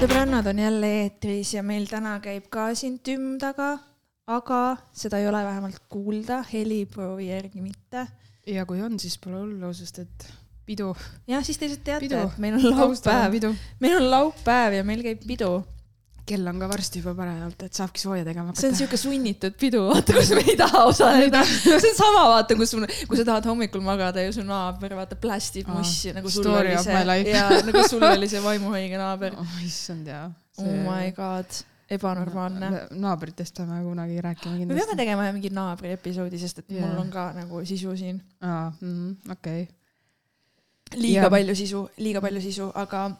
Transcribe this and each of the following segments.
sõbrannad on jälle eetris ja meil täna käib ka siin tümm taga, aga seda ei ole vähemalt kuulda heliproovi järgi mitte. ja kui on, siis pole hullu, sest et pidu. jah, siis te lihtsalt teate, et meil on laupäev, meil on laupäev ja meil käib pidu. Kell on ka varsti juba parajalt, et saabki sooja tegema see on hakata. siuke sunnitud pidu, vaata kus me ei taha osaleda. see on sama, vaata, kus sul, kui sa tahad hommikul magada ja su naaber vaata plästib mussi nagu sul oli see ja nagu sul oli see vaimuhaige naaber. oh issand jaa. oh my god, ebanormaalne. naabritest peame kunagi rääkima me kindlasti. peame tegema mingi naabri episoodi, sest et Jaa. mul on ka nagu sisu siin. aa, okei. liiga Jah. palju sisu, liiga palju sisu, aga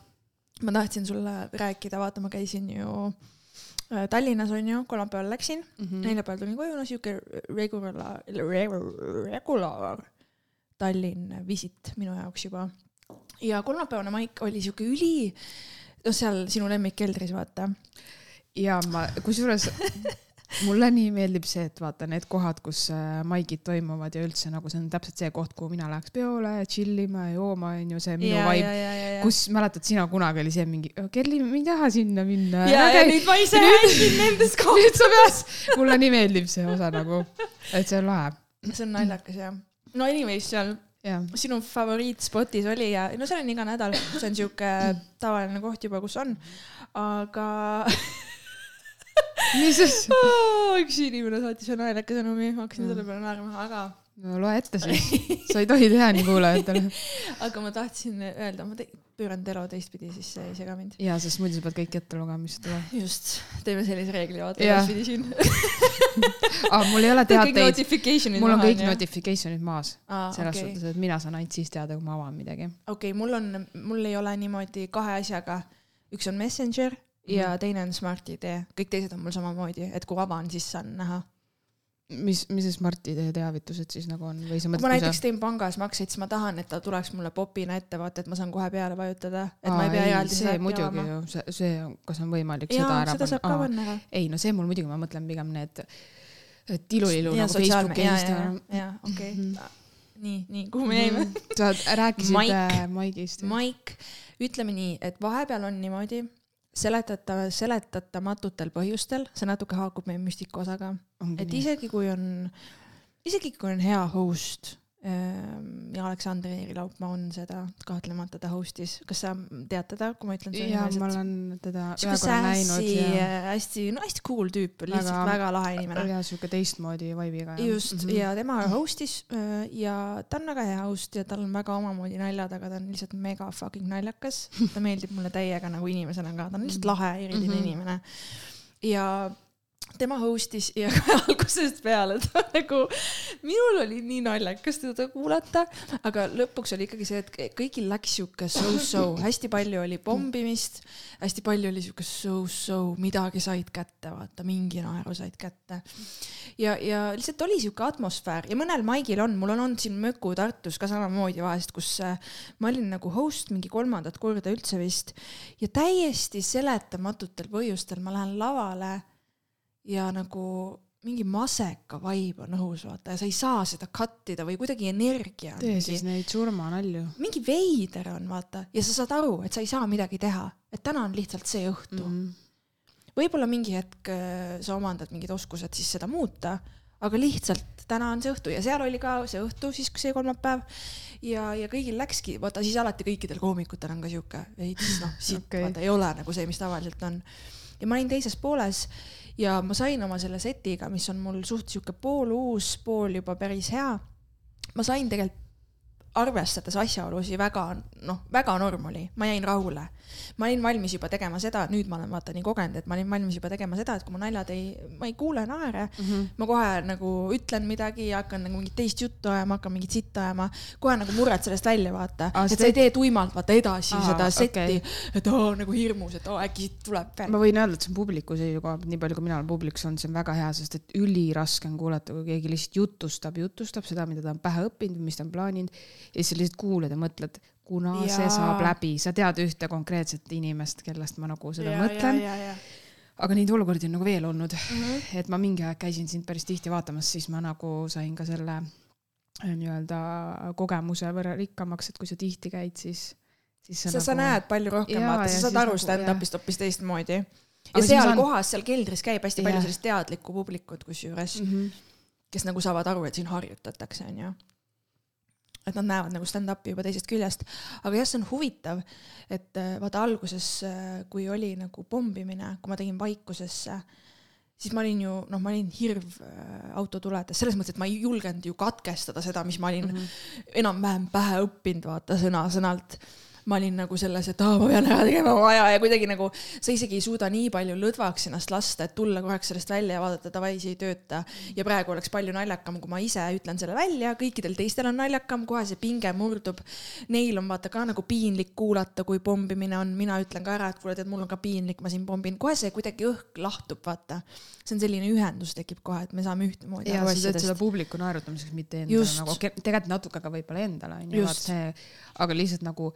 ma tahtsin sulle rääkida, vaata, ma käisin ju äh, Tallinnas on ju, kolmapäeval läksin mm. -hmm. neljapäeval tulin koju, no siuke regular, regular Tallinn visit minu jaoks juba. ja kolmapäevane maik oli siuke üli, noh, seal sinu lemmikkeldris, vaata. ja ma, kusjuures mulle nii meeldib see, et vaata need kohad, kus äh, maigid toimuvad ja üldse nagu see on täpselt see koht, kuhu mina läheks peole chillima ja jooma, onju, see minu ja, ja, vibe. ja, ja, ja. kus mäletad, sina kunagi oli see mingi, Kerli, ma ei taha sinna minna. ja, ja nüüd ma ise käisin nendes nüüd kohtades. sa pead, mulle nii meeldib see osa nagu, et see on lahe. see on naljakas jah. no anyways, seal jah, sinu favoriitspotis oli ja no seal on iga nädal, see on siuke tavaline koht juba, kus on, aga mis siis, üks inimene saatis ühe naljaka sõnumi, hakkasin selle peale naerma, aga, no loe ette siis, sa ei tohi teha nii kuulajatele. aga ma tahtsin öelda, ma te- pööran telo teistpidi, siis see ei sega mind. ja, sest muidu sa pead kõik ette lugema, mis tuleb. just, teeme sellise reegli, vaata edaspidi siin. aa, mul ei ole teateid, mul on kõik onju. notification'id maas. Aa, selles okei. suhtes, et mina saan ainult siis teada, kui ma avan midagi. okei okay,, mul on, mul ei ole niimoodi kahe asjaga, üks on Messenger ja Mhm. teine on Smart ID, kõik teised on mul samamoodi, et kui avan, siis saan näha. mis, mis see Smart ID teavitused siis nagu on või sa kui mõtled, ma kui näiteks sa teen pangas makseid, siis ma tahan, et ta tuleks mulle popina ette, vaata, et ma saan kohe peale vajutada, et ma ei pea eraldi see muidugi ju, see, see, kas on võimalik seda jaa, ära seda panna? panna ei no see mul muidugi, ma mõtlen pigem need et tilulilu ja nagu Facebook ja ja, ja Instagram., ja okei Mhm. okay.. nii, nii, kuhu me jäime? sa rääkisid Maik. äh, Maigist. Maik, ütleme nii, et vahepeal on niimoodi, seletata, seletatamatutel põhjustel, see natuke haakub meie müstika osaga, et isegi kui on, isegi kui on hea host ähm, ja Aleksander Eerilaupmaa on seda kahtlemata ta host'is, kas sa tead teda, kui ma ütlen ja ma olen teda ühe korra näinud ja, hästi, no hästi cool tüüp, lihtsalt Väga- väga lahe inimene. ja siuke teistmoodi vibe'iga. just mm, -hmm. ja tema host'is äh, ja ta on väga hea host ja tal on väga omamoodi naljad, aga ta on lihtsalt mega fucking naljakas. ta meeldib mulle täiega nagu inimesena ka, ta on lihtsalt lahe, eriline mm Mhm. -hmm. inimene. ja tema host'is ja algusest peale ta nagu, minul oli nii naljakas teda kuulata, aga lõpuks oli ikkagi see, et kõigil läks sihuke so-so, hästi palju oli pommimist, hästi palju oli sihuke so-so, midagi said kätte, vaata mingi naeru said kätte. ja, ja lihtsalt oli sihuke atmosfäär ja mõnel maigil on, mul on olnud siin Möku Tartus ka samamoodi vahest, kus äh, ma olin nagu host mingi kolmandat korda üldse vist ja täiesti seletamatutel põhjustel ma lähen lavale ja nagu mingi maseka vibe on õhus, vaata, ja sa ei saa seda cut ida või kuidagi energia tee mingi, siis neid surmanalju. mingi veider on, vaata, ja sa saad aru, et sa ei saa midagi teha, et täna on lihtsalt see õhtu mm. -hmm. võib-olla mingi hetk äh, sa omandad mingid oskused siis seda muuta, aga lihtsalt täna on see õhtu ja seal oli ka see õhtu, siis see kolmapäev ja, ja kõigil läkski, vaata siis alati kõikidel koomikutel on ka sihuke veits noh, siit okay. vaata ei ole nagu see, mis tavaliselt on. Ja ma olin teises pooles ja ma sain oma selle setiga, mis on mul suht sihuke pooluus, pool juba päris hea. ma sain tegelikult arvestades asjaolusid väga noh, väga norm oli, ma jäin rahule. ma olin valmis juba tegema seda, nüüd ma olen vaata nii kogenud, et ma olin valmis juba tegema seda, et kui mu naljad ei, ma ei kuule naere. Mm, -hmm. ma kohe nagu ütlen midagi ja hakkan nagu mingit teist juttu ajama, hakkan mingit sitta ajama, kohe nagu murrad sellest välja, vaata. Aa, et sa ei tee tuimalt vaata edasi Aa, seda setti. okay., et oo nagu hirmus, et oo äkki siit tuleb veel. Ma võin öelda, et see on publiku seisukohalt, nii palju kui mina olen publikus olnud, see on väga hea, sest et üliraske on kuulata, kui keegi lihtsalt jutustab, jutustab seda, mida ta on pähe õppinud, mis ta on plaaninud ja siis sa lihtsalt kuulad ja mõtled, kuna ja. see saab läbi, sa tead ühte konkreetset inimest, kellest ma nagu seda ja, mõtlen, aga neid olukordi on nagu veel olnud mm. -hmm. et ma mingi aeg käisin sind päris tihti vaatamas, siis ma nagu sain ka selle äh, nii-öelda kogemuse võrra rikkamaks, et kui sa tihti käid, siis, siis sa, sa näed palju rohkem, vaata, ja sa saad aru nagu- stand-up'ist hoopis teistmoodi. ja Aga seal saan- kohas, seal keldris käib hästi palju Jah. sellist teadlikku publikut kusjuures, mm. -hmm. kes nagu saavad aru, et siin harjutatakse, onju. Et nad näevad nagu stand-up'i juba teisest küljest. aga jah, see on huvitav, et äh, vaata alguses, kui oli nagu pommimine, kui ma tegin vaikusesse, siis ma olin ju, noh, ma olin hirv äh, autotuledes, selles mõttes, et ma ei julgenud ju katkestada seda, mis ma olin mm -hmm. enam-vähem pähe õppinud, vaata sõna-sõnalt ma olin nagu selles, et aa, ma pean ära tegema oma aja ja kuidagi nagu sa isegi ei suuda nii palju lõdvaks ennast lasta, et tulla korraks sellest välja ja vaadata, davai, see ei tööta. ja praegu oleks palju naljakam, kui ma ise ütlen selle välja, kõikidel teistel on naljakam, kohe see pinge murdub. Neil on vaata ka nagu piinlik kuulata, kui pommimine on, mina ütlen ka ära, et kuule, tead, mul on ka piinlik, ma siin pombin, kohe see kuidagi õhk lahtub, vaata. see on selline ühendus tekib kohe, et me saame ühtemoodi aru teed seda asjadest. publiku naerutamiseks, mitte endale Just. nagu, tegelikult natuke ka võib-olla endale onju, vaata see, aga lihtsalt nagu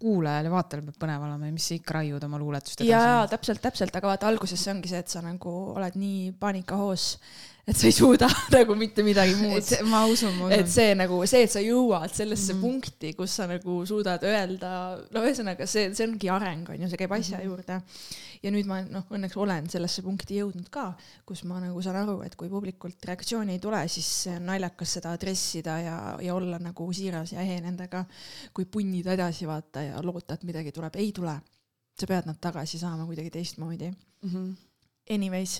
kuulajal ja vaatajal peab põnev olema ja mis sa ikka raiud oma luuletust ja, ja täpselt, täpselt, aga vaata alguses see ongi see, et sa nagu oled nii paanikahoos, et sa ei suuda nagu mitte midagi muud. ma usun, ma et usun. see nagu see, et sa jõuad sellesse mm. -hmm. punkti, kus sa nagu suudad öelda, no ühesõnaga see, see ongi areng, on ju, see käib asja mm. -hmm. juurde. ja nüüd ma noh, õnneks olen sellesse punkti jõudnud ka, kus ma nagu saan aru, et kui publikult reaktsiooni ei tule, siis on naljakas seda adressida ja, ja olla nagu siiras ja ehe nendega. kui punnida edasi vaata ja loota, et midagi tuleb, ei tule. sa pead nad tagasi saama kuidagi teistmoodi Mhm. Anyways,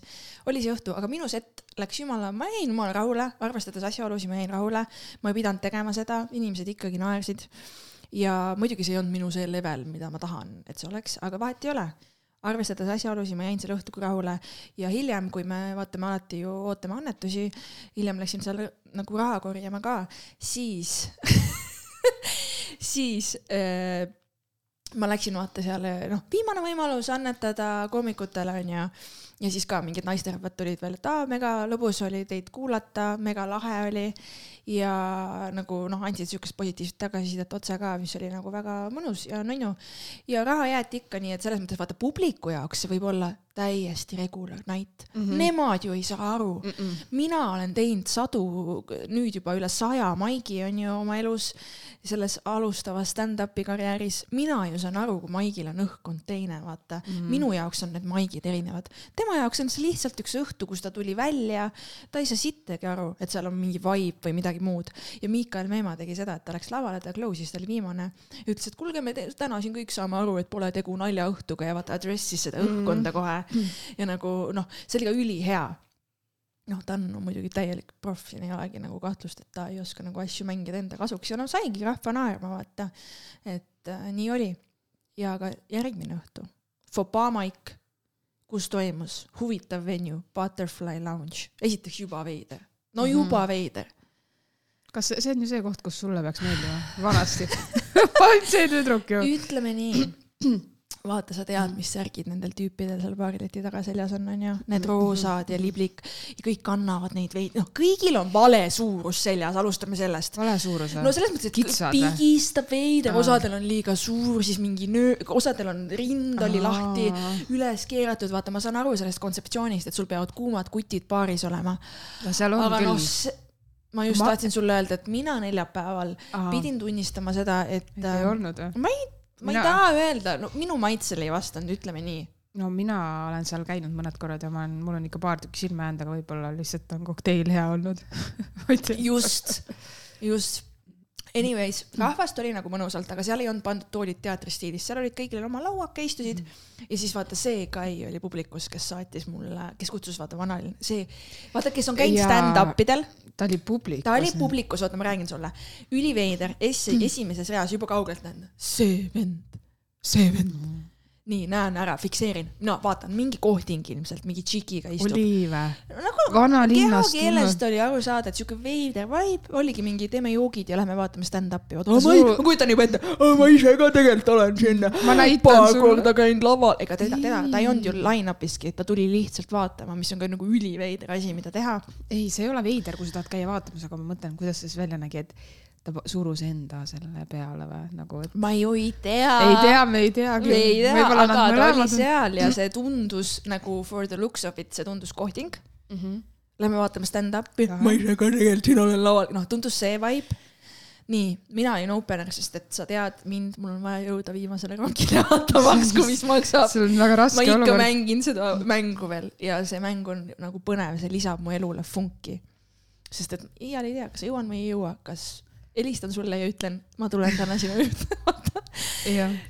oli see õhtu, aga minu set läks jumala, ma jäin jumala rahule, arvestades asjaolusid, ma jäin rahule, ma ei pidanud tegema seda, inimesed ikkagi naersid. ja muidugi see ei olnud minu see level, mida ma tahan, et see oleks, aga vahet ei ole. arvestades asjaolusid, ma jäin selle õhtuga rahule ja hiljem, kui me vaatame alati ju ootame annetusi, hiljem läksin seal nagu raha korjama ka, siis, siis äh, ma läksin vaata seal, noh, viimane võimalus annetada koomikutele onju ja siis ka mingid naisterahvad tulid veel, et aa, mega lõbus oli teid kuulata, mega lahe oli ja nagu noh, andsid siukest positiivset tagasisidet otse ka, mis oli nagu väga mõnus ja nunnu. ja raha jäeti ikka nii, et selles mõttes vaata publiku jaoks see võib olla täiesti regular night mm. -hmm. Nemad ju ei saa aru mm. Mm-mm. mina olen teinud sadu, nüüd juba üle saja maigi on ju oma elus, selles alustavas stand-up'i karjääris. mina ju saan aru, kui maigil on õhkkond teine, vaata mm. -hmm. minu jaoks on need maigid erinevad. tema jaoks on see lihtsalt üks õhtu, kus ta tuli välja, ta ei saa sittagi aru, et seal on mingi vibe või midagi muud. ja Miikael Meemaa tegi seda, et ta läks lavale, ta close'is, ta oli viimane, ütles, et kuulge, me täna siin kõik saame aru, et pole tegu naljaõhtuga ja vaata address'is seda õhkkonda kohe. Ja nagu noh, see oli ka ülihea. Noh, ta on no, muidugi täielik proff, siin ei olegi nagu kahtlust, et ta ei oska nagu asju mängida enda kasuks. Ja no saigi rahva naerma, vaata. et äh, nii oli. ja ka järgmine õhtu, Fopaa maik, kus toimus huvitav venue, Butterfly Lounge, esiteks juba veider, no Mhm. juba veider. kas see, on ju see koht, kus sulle peaks meeldima? vanasti. see tüdruk ju. ütleme nii, vaata, sa tead, mis särgid nendel tüüpidel seal baarileti taga seljas on, onju, need roosad ja liblik ja kõik kannavad neid veid, noh, kõigil on vale suurus seljas, alustame sellest. vale suurus no selles mõttes, et Kitsad või? pigistab veider, osadel on liiga suur, siis mingi nöö, osadel on rind oli Aa. lahti, üles keeratud, vaata, ma saan aru sellest kontseptsioonist, et sul peavad kuumad kutid baaris olema. no seal on aga küll., ma just Ma- tahtsin sulle öelda, et mina neljapäeval pidin tunnistama seda, et ei äh, olnud või? ma ei, ma ei Mina- taha öelda, no minu maitsele ei vastanud, ütleme nii. no mina olen seal käinud mõned korrad ja ma olen, mul on ikka paar tükki silma jäänud, aga võib-olla lihtsalt on kokteil hea olnud. just, just. Anyways, rahvast oli nagu mõnusalt, aga seal ei olnud pandud toolid teatristiilis, seal olid kõigil oma lauake, istusid mm. ja siis vaata see Kai oli publikus, kes saatis mulle, kes kutsus vaata vanaline, see, vaata, kes on käinud Jaa. stand-up idel, ta oli publikus. ta oli publikus, oota, ma räägin sulle, üliveider, esi-, esimeses reas juba kaugelt näen, see vend, see vend. nii, näen ära, fikseerin, no vaatan, mingi kohting ilmselt, mingi tšikiga istub. oli vä? nagu vanalinnast kehakeelest oli aru saada, et siuke veider vibe, oligi mingi teeme joogid ja lähme vaatame stand-up'i. Kas ma, ma kujutan juba ette, ma ise ka tegelikult olen näitan paar sulle. korda käinud laval, ega teda, teda, ta ei olnud ju line-up'iski, ta tuli lihtsalt vaatama, mis on ka nagu üliveider asi, mida teha. ei, see ei ole veider, kui sa tahad käia vaatamas, aga ma mõtlen, kuidas see siis välja nägi, et ta surus enda selle peale või nagu, et ma ju ei tea. ei tea, me ei tea me ei tea, aga ta oli seal ja see tundus nagu for the looks of it, see tundus kohting. Mhm. Lähme vaatame stand-up'i ma ise ka tegelikult siin olen laval, noh, tundus see vibe. nii, mina olin opener, sest et sa tead mind, mul on vaja jõuda viimasele rongile vaatamaks, kui mis maksab. sul on väga ma raske ikka olukord. mängin seda mängu veel ja see mäng on nagu põnev, see lisab mu elule funki. sest et iial ei tea, kas jõuan või ei jõua, kas helistan sulle ja ütlen, ma tulen täna sinu juurde, vaata.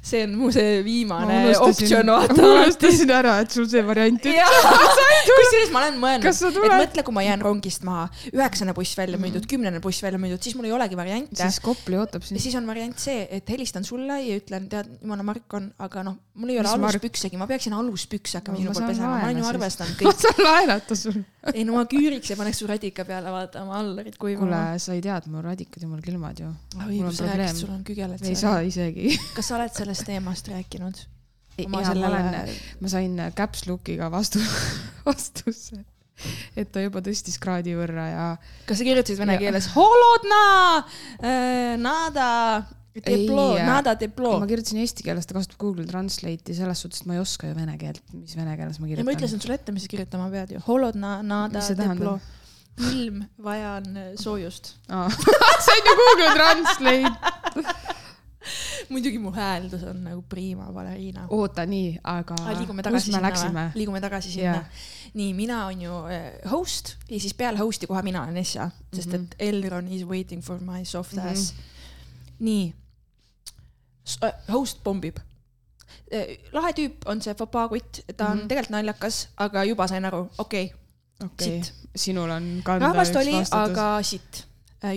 See on mu see viimane ma optsioon, ma vaata. unustasin ära, et sul see variant üldse. kusjuures ma olen mõelnud, et? Mhm. mõtle, kui ma jään rongist maha, üheksane buss välja müüdud, kümnene buss välja müüdud, siis mul ei olegi variante. siis Kopli ootab sind. siis on variant see, et helistan sulle ja ütlen, tead, jumala Mark on, aga noh, mul ei ole aluspüksegi, ma peaksin aluspükse hakkama sinu ma poolt pesema, ma olen ju arvestanud ma kõik. saan laenata sul. ei no ma küüriks ja paneks su radika peale, vaata, oma allarid kuule kuivama., sa ei tea, et mu radikad jumal külmad ju. sul on kügeled ei saa isegi. Kas sa oled sellest teemast rääkinud? ma sellele- olen, ma sain caps look'iga vastu, vastuse, et ta juba tõstis kraadi võrra ja kas sa kirjutasid vene Ja- keeles holodna, nada, deplo, Ei, nada deplo ma? kirjutasin eesti keeles, ta kasutab Google Translate'i selles suhtes, et ma ei oska ju vene keelt, mis vene keeles ma kirjutan. ma ütlesin sulle ette, mis sa kirjutama pead ju. holodna, nada tähendab?. ilm, vajan äh, soojust. see on ju Google Translate. muidugi mu hääldus on nagu prima baleriina. oota, nii, aga Ah, liigume tagasi sinna või? liigume tagasi sinna yeah.. nii, mina on ju äh, host ja siis peale host'i kohe mina olen Essa, sest Mhm. et Elron is waiting for my soft Mhm. ass. nii, host pommib. lahe tüüp on see Fopaa-kutt, ta on Mhm. tegelikult naljakas, aga juba sain aru, okei okay,, okei sitt., sinul on kanda rahvast üks oli, vastutus. aga sitt,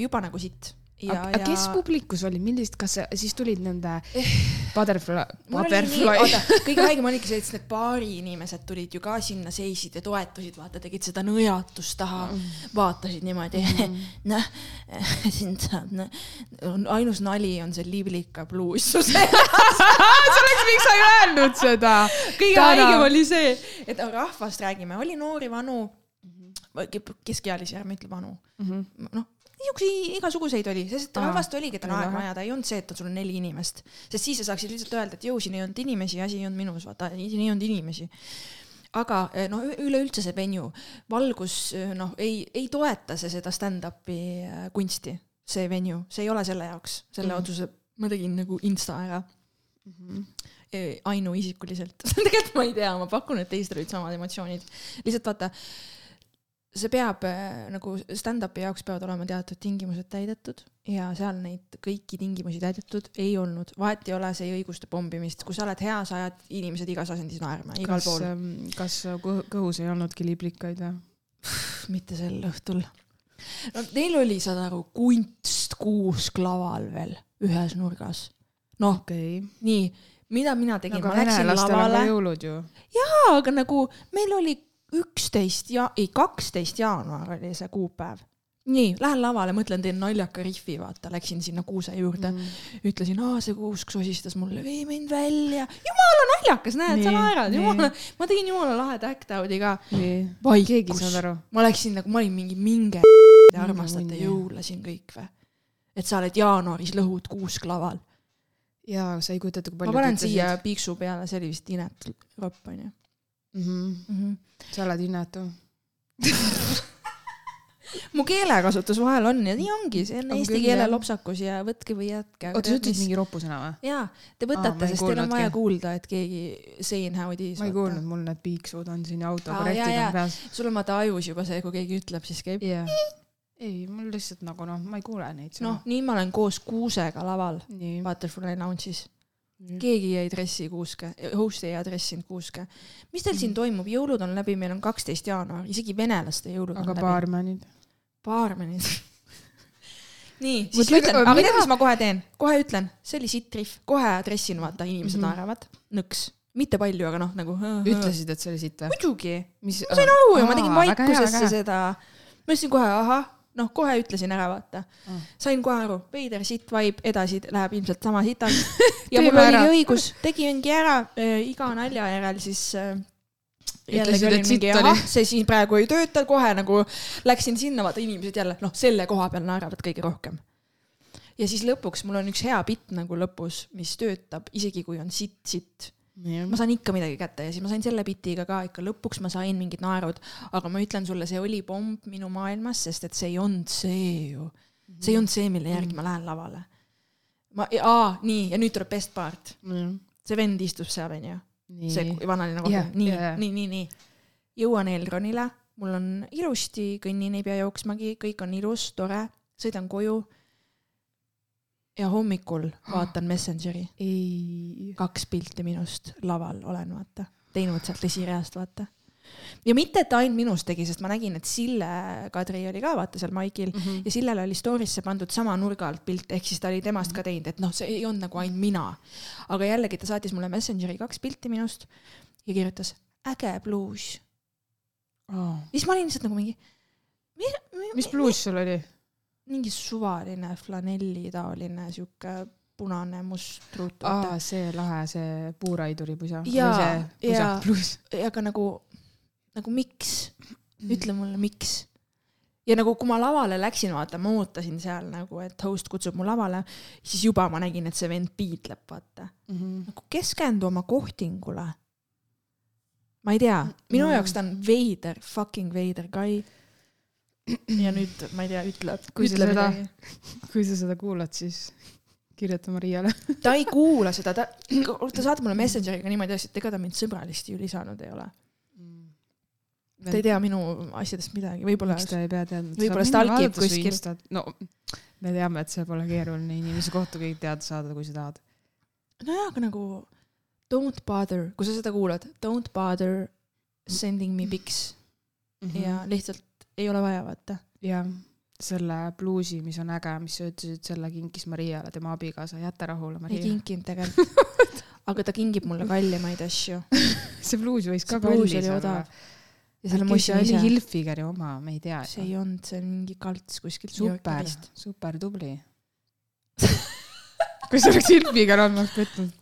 juba nagu sitt. ja, aga ja kes publikus oli, millist, kas siis tulid nende butterfly, nii, butterfly, oota, kõige haigem oligi see, et need baari inimesed tulid ju ka sinna, seisid ja toetasid, vaata, tegid seda nõjatust taha, vaatasid niimoodi, noh, sind saab, noh, ainus nali on see liblika bluus. selleks miks sa ei öelnud seda? kõige Täna. haigem oli see, et rahvast räägime, oli noori, vanu, keskealisi, ärme ütle vanu, noh, niisuguseid igasuguseid oli, sest et rahvast oli, keda oli naerma lahe. ajada, ei olnud see, et on sul neli inimest, sest siis sa saaksid lihtsalt öelda, et jõu, siin ei olnud inimesi, asi ei olnud minus, vaata, siin ei olnud inimesi. Aga eh, noh, üleüldse see venue, valgus eh, noh, ei, ei toeta see seda stand-up'i eh, kunsti, see venue, see ei ole selle jaoks, selle mm. otsuse. Ma tegin nagu insta ära. Eh, ainuisikuliselt. Tegelikult ma ei tea, ma pakun, et teistel olid samad emotsioonid. lihtsalt vaata, see peab äh, nagu stand-up'i jaoks peavad olema teatud tingimused täidetud ja seal neid kõiki tingimusi täidetud ei olnud. vahet ei ole, see ei õigusta pommimist, kui sa oled hea, sa ajad inimesed igas asendis naerma, igal kas pool., kas kõh- kõhus ei olnudki liblikaid või? mitte sel õhtul. no neil oli, saad aru, kunstkuusk laval veel ühes nurgas. noh, okei. nii, mida mina tegin, aga ma läksin lavale jõulud ju. jaa, aga nagu meil oli üksteist ja, ei kaksteist jaanuar oli see kuupäev. nii, lähen lavale, mõtlen, teen naljaka rihvi, vaata, läksin sinna kuuse juurde mm., ütlesin, aa, see kuusk sosistas mulle, vei mind välja. jumala naljakas, näed, sa naerad, jumala, ma tegin jumala laheda act-out'i ka. vaikus ma läksin nagu, ma olin mingi minge, te armastate jõule siin kõik või? et sa oled jaanuaris lõhud kuusk laval. jaa, sa ei kujuta ette, kui ma palju panen siia piiksu peale, see oli vist inetu ropp onju mm. -hmm. mm. -hmm. sa oled inetu. mu keelekasutus vahel on ja nii ongi, see on eesti keele jah. lopsakus ja võtke või jätke. oota, sa ütlesid mingi ropusõna või? jaa, te võtate, sest teil on vaja kuulda, et keegi saying how it is. ma ei kuulnud, mul need piiksud on siin autokorrektid on peas. sul on vaata ajus juba see, kui keegi ütleb, siis käib. jah. ei, mul lihtsalt nagu noh, ma ei kuule neid noh, nii ma olen koos Kuusega laval. Butterfly Lounge'is. Keegi ei dressi kuuske, host ei adressinud kuuske. mis teil Mhm. siin toimub, jõulud on läbi, meil on kaksteist jaanuar, isegi venelaste jõulud aga on läbi. baarmenid? baarmenid. nii, siis Mõtle, ütlen, aga aga mina- tead, mis ma kohe teen? kohe ütlen, see oli sitt rihv, kohe adressin, vaata, inimesed Mhm. naeravad, nõks, mitte palju, aga noh, nagu. ütlesid, et see oli siit või? muidugi, ma sain aru ju, ma tegin vaikusesse seda, ma ütlesin kohe ahah, noh, kohe ütlesin ära, vaata Ah. sain kohe aru, veider sitt vibe, edasi läheb ilmselt sama sitalt ja mul oligi õigus, tegingi ära äh, iga nalja järel siis äh, jällegi sitt mingi oli. ahah, see siin praegu ei tööta, kohe nagu läksin sinna, vaata inimesed jälle noh, selle koha peal naeravad kõige rohkem. ja siis lõpuks mul on üks hea bitt nagu lõpus, mis töötab, isegi kui on sitt, sitt. ma saan ikka midagi kätte ja siis ma sain selle bitiga ka ikka, lõpuks ma sain mingid naerud, aga ma ütlen sulle, see oli pomb minu maailmas, sest et see ei olnud see ju. see ei olnud see, mille järgi ma lähen lavale. ma, aa, nii, ja nüüd tuleb best part. see vend istub seal, onju, see vanaline koht Jah,, nii jah. nii, nii, nii. jõuan Elronile, mul on ilusti, kõnnin, ei pea jooksmagi, kõik on ilus, tore, sõidan koju. Ja hommikul vaatan Messengeri, ei, kaks pilti minust laval olen, vaata, teinud sealt esireast, vaata. ja mitte, et ta ainult minust tegi, sest ma nägin, et Sille Kadri oli ka vaata seal maigil mm -hmm. ja Sillele oli story'sse pandud sama nurga alt pilt, ehk siis ta oli temast ka teinud, et noh, see ei olnud nagu ainult mina. aga jällegi ta saatis mulle Messengeri kaks pilti minust ja kirjutas äge bluus. siis ma olin lihtsalt nagu mingi. mis bluus sul oli? Mingi suvaline flanelli taoline sihuke punane must ruut. aa, see lahe, see puuraiduri pusa. Pusa jaa. bluus. aga nagu, nagu miks? ütle mulle, miks? ja nagu, kui ma lavale läksin, vaata, ma ootasin seal nagu, et host kutsub mu lavale, siis juba ma nägin, et see vend piidleb, vaata. nagu keskendu oma kohtingule. ma ei tea, minu Mm. jaoks ta on veider, fucking veider guy. Ja nüüd, ma ei tea, ütle, Kui sa ütle seda- midagi. kui sa seda kuulad, siis kirjuta Mariale. ta ei kuula seda, ta, ta saadab mulle Messengeriga niimoodi asju, et ega ta mind sõbralisti ju lisanud ei ole. ta ei tea minu asjadest midagi, võib-olla miks ta ei pea teadma? võib-olla stalkib kuskil.. no me teame, et see pole keeruline inimese kohta kõik teada saada, kui sa tahad. nojah, aga nagu don't bother, kui sa seda kuulad, don't bother sending me pics Mhm. ja lihtsalt ei ole vaja, vaata. jah, selle bluusi, mis on äge, mis sa ütlesid, selle kinkis Mariale tema abikaasa, jäta rahule, ei Maria. kinkinud tegelikult. aga ta kingib mulle kallimaid asju see bluus võis ka kallis olla ja selle ostsin oli. Hilfigeri oma, me ei tea. see ei olnud, see on mingi kalts kuskilt super super tubli. kui see oleks Hilfiger olnud, ma oleks petnud.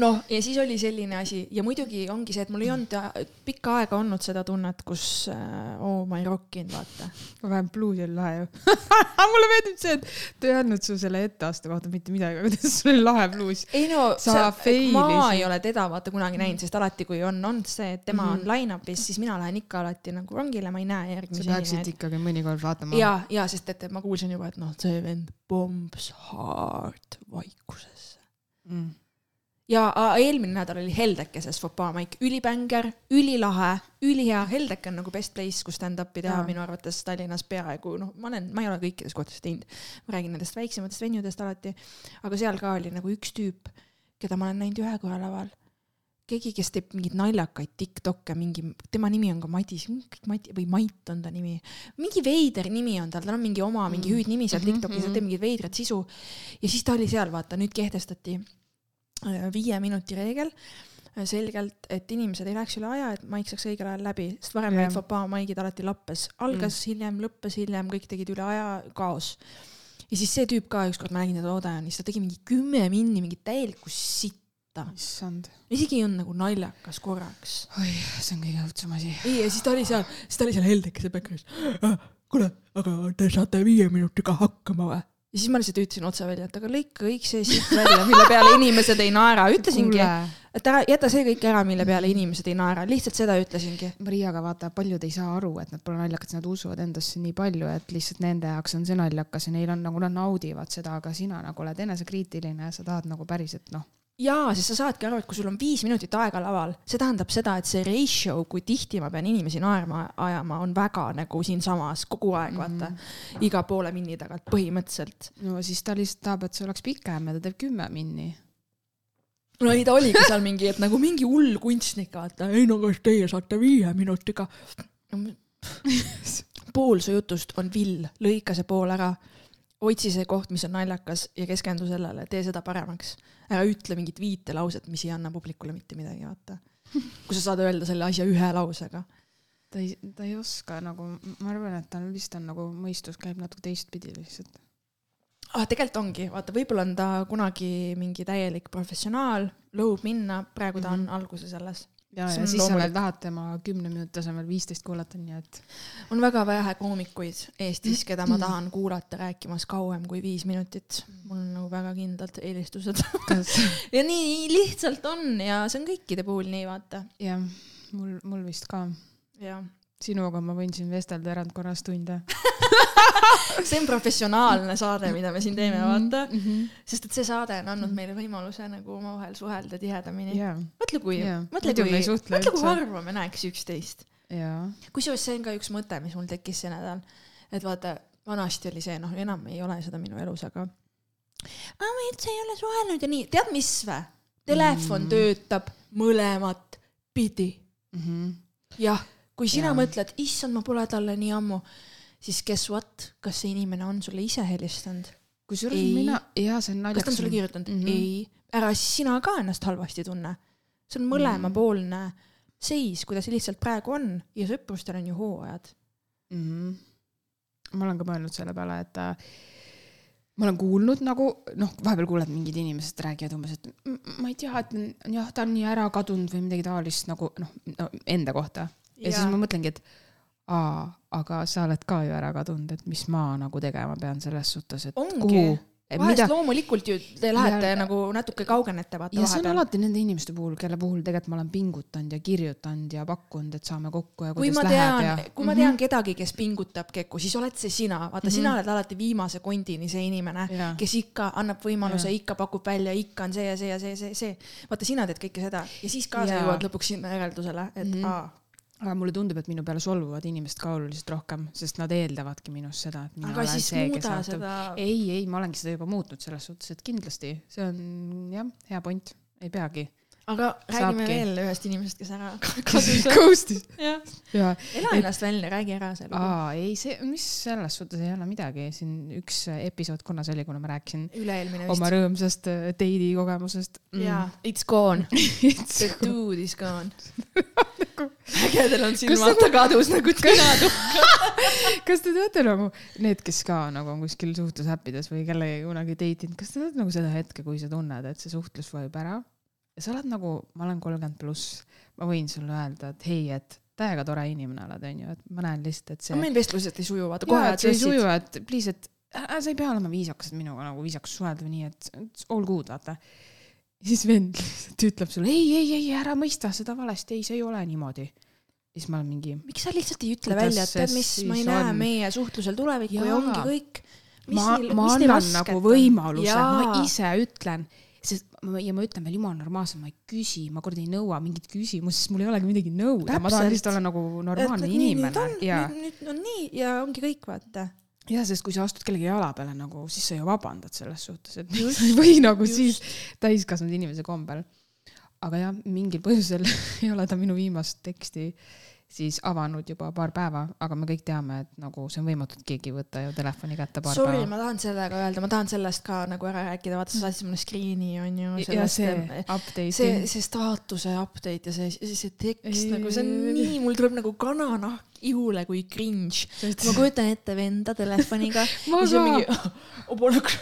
noh, ja siis oli selline asi ja muidugi ongi see, et mul ei olnud pikka aega olnud seda tunnet, kus äh, oo, ma ei rokkinud, vaata. vähemalt bluus oli lahe ju. mulle meeldib see, et ta ei andnud su selle etteaste kohta mitte midagi, aga ta sul oli lahe bluus. ei no, Sa ma ei ole teda vaata kunagi näinud, sest alati, kui on olnud see, et tema Mhm. on line-up'is, siis mina lähen ikka alati nagu rongile, ma ei näe sa järgmisi peaksid esinejaid. ikkagi mõnikord vaatama. ja, ja sest, et ma kuulsin juba, et noh, see vend bombs hard vaikusesse. mm.. Ja a, eelmine nädal oli Heldekeses Fopaa Maik, ülibänger, ülilahe, ülihea, Heldeke on nagu best place, kus stand-up'i teha Jaa. minu arvates Tallinnas peaaegu, noh, ma olen, ma ei ole kõikides kohtades teinud, ma räägin nendest väiksematest venjudest alati, aga seal ka oli nagu üks tüüp, keda ma olen näinud ühe korra laval keegi, kes teeb mingeid naljakaid Tiktok'e, mingi, tema nimi on ka Madis, Mati või Mait on ta nimi. mingi veider nimi on tal, tal on mingi oma mingi hüüdnimi seal Mhm, Tiktokis, ta mhm. teeb mingit veidrat sisu. ja siis ta oli seal, vaata nüüd kehtestati viie minuti reegel äh, selgelt, et inimesed ei läheks üle aja, et maik saaks õigel ajal läbi, sest varem olid Fopaa maigid alati lappes, algas mm. hiljem, lõppes hiljem, kõik tegid üle aja, kaos. ja siis see tüüp ka ükskord ma nägin teda Odeonis, ta tegi mingi kümme minni mingit täielikku sitta. issand. isegi olnud nagu naljakas korraks. oi, see on kõige õudsem asi. ei, ja siis ta oli seal, siis ta oli seal Heldekese Bäkkeris. kuule, aga te saate viie minutiga hakkama või? Ja siis ma lihtsalt ütlesin otse välja, et aga lõika kõik see siit välja, mille peale inimesed ei naera, ütlesingi, et ära jäta see kõik ära, mille peale inimesed ei naera, lihtsalt seda ütlesingi. Maria, aga vaata, paljud ei saa aru, et nad pole naljakad, nad usuvad endasse nii palju, et lihtsalt nende jaoks on see naljakas ja neil on nagu, nad naudivad seda, aga sina nagu oled enesekriitiline ja sa tahad nagu päriselt noh, jaa, sest sa saadki aru, et kui sul on viis minutit aega laval, see tähendab seda, et see ratio, kui tihti ma pean inimesi naerma ajama, on väga nagu siinsamas kogu aeg, vaata mm. -hmm. iga poole minni tagant põhimõtteliselt. no siis ta lihtsalt tahab, et see oleks pikem ja ta teeb kümme minni. no ei, ta oligi seal mingi, et nagu mingi hull kunstnik, vaata, ei no kas teie saate viie minutiga no,. pool su jutust on vill, lõika see pool ära, otsi see koht, mis on naljakas ja keskendu sellele, tee seda paremaks. ära ütle mingit viitelauset, mis ei anna publikule mitte midagi, vaata. kui sa saad öelda selle asja ühe lausega. ta ei, ta ei oska nagu, ma arvan, et tal vist on nagu mõistus käib natuke teistpidi lihtsalt. ah, tegelikult ongi, vaata, võib-olla on ta kunagi mingi täielik professionaal, lõhub minna, praegu ta on Mhm. alguses alles. ja, ja siis sa veel tahad tema kümne minuti asemel viisteist kuulata, nii et on väga vähe koomikuid Eestis, keda ma tahan kuulata rääkimas kauem kui viis minutit. mul on nagu väga kindlad eelistused. ja nii lihtsalt on ja see on kõikide puhul nii, vaata. jah, mul, mul vist ka. jah, sinuga ma võin siin vestelda erandkorras tunde. see on professionaalne saade, mida me siin teeme, vaata. Mhm. sest et see saade on andnud meile võimaluse nagu omavahel suhelda tihedamini. jaa, mõtle, kui, Jaa. mõtle, kui, mõtle, kui harva me näeks üksteist. jaa. kusjuures see on ka üks mõte, mis mul tekkis see nädal, et vaata, vanasti oli see, noh, enam ei ole seda minu elus, aga "Aa, ma üldse ei ole suhelnud ja nii, tead mis vä? telefon Mm. mm. töötab mõlemat pidi. Mhm. jah, kui sina Jaa. mõtled, issand, ma pole talle nii ammu, siis guess what, kas see inimene on sulle ise helistanud? kusjuures mina, jaa, see on kas naljakas. ta on sulle kirjutanud mm? -hmm. ei, ära siis sina ka ennast halvasti tunne. see on mõlemapoolne seis, kuidas lihtsalt praegu on ja sõprustel on ju hooajad. mm. -hmm. ma olen ka mõelnud selle peale, et äh, ma olen kuulnud nagu noh, vahepeal kuuled mingid inimesed räägivad umbes, et "M- ma ei tea, et jah, ta on nii ära kadunud või midagi taolist nagu noh no,, enda kohta. Ja siis ma mõtlengi, et aa, aga sa oled ka ju ära kadunud, et mis ma nagu tegema pean selles suhtes, et Ongi. kuhu, vahest mida loomulikult ju te lähete Ja- ja... nagu natuke kaugenete vaata ja see on vahepeal. alati nende inimeste puhul, kelle puhul tegelikult ma olen pingutanud ja kirjutanud ja pakkunud, et saame kokku ja kui kuidas ma läheb tean ja, Mhm. kui ma tean kedagi, kes pingutab Keku, siis oled see sina, vaata mm, Mhm. -hmm. sina oled alati viimase kondini see inimene, kes ikka annab võimaluse, ikka pakub välja, ikka on see ja see ja see, see, see. vaata, sina teed kõike seda ja siis ka sa Jaa. jõuad lõpuks sinna järeldusele, et mm Mhm. -hmm. aa, aga mulle tundub, et minu peale solvuvad inimesed ka oluliselt rohkem, sest nad eeldavadki minust seda, et mina aga olen see, kes vaatab seda. ei, ei, ma olengi seda juba muutnud selles suhtes, et kindlasti see on jah, hea point, ei peagi. Aga räägime Saabki. veel ühest inimesest, kes ära kadus. Ghost'is. jah, ja, ela ennast välja, räägi ära see lugu. aa, ei see, mis selles suhtes ei ole midagi, siin üks episood, kuna see oli, kuna ma rääkisin oma rõõmsast äh, date'i kogemusest. jaa, it's gone. The dude is gone. ägedel on silmata kadus nagu tina. kas te teate nagu need, kes ka nagu on kuskil suhtlusäppides või kellegagi kunagi date inud, kas te teate nagu seda hetke, kui sa tunned, et see suhtlus vajub ära ja sa oled nagu, ma olen kolmkümmend pluss, ma võin sulle öelda, et hei, et täiega tore inimene oled, onju, et ma näen lihtsalt, et see. meil vestlused ei suju, vaata kohe see ei suju, et please, et äh, sa ei pea olema viisakas, et minuga nagu viisakas suhelda või nii, et all good, vaata. siis vend lihtsalt ütleb sulle ei, ei, ei, ära mõista seda valesti, ei, see ei ole niimoodi. siis ma olen mingi, miks sa lihtsalt ei ütle välja, et tead mis, ma ei näe on? meie suhtlusel tulevikku ja ongi kõik. ma, ma annan nagu võimaluse, ma ise ütlen, sest ma, ja ma ütlen veel jumala normaalselt, ma ei küsi, ma kord ei nõua mingit küsimust, sest mul ei olegi midagi nõuda, ma tahan lihtsalt olla nagu normaalne inimene ja, nüüd on nii ja ongi kõik, vaata. ja sest kui sa astud kellegi jala peale nagu, siis sa ju vabandad selles suhtes, et miks sa ei või nagu just. siis täiskasvanud inimese kombel. aga jah, mingil põhjusel ei ole ta minu viimast teksti siis avanud juba paar päeva, aga me kõik teame, et nagu see on võimatu, et keegi ei võta ju telefoni kätte paar Sorry, päeva. ma tahan sellega öelda, ma tahan sellest ka nagu ära rääkida, vaata sa saatsid mulle screen'i onju. ja see update'i see, see staatuse update ja see, see, see tekst nagu see on nii, mul tuleb nagu kananahk ihule kui cringe. ma kujutan ette venda telefoniga. Ja siis on mingi, paneks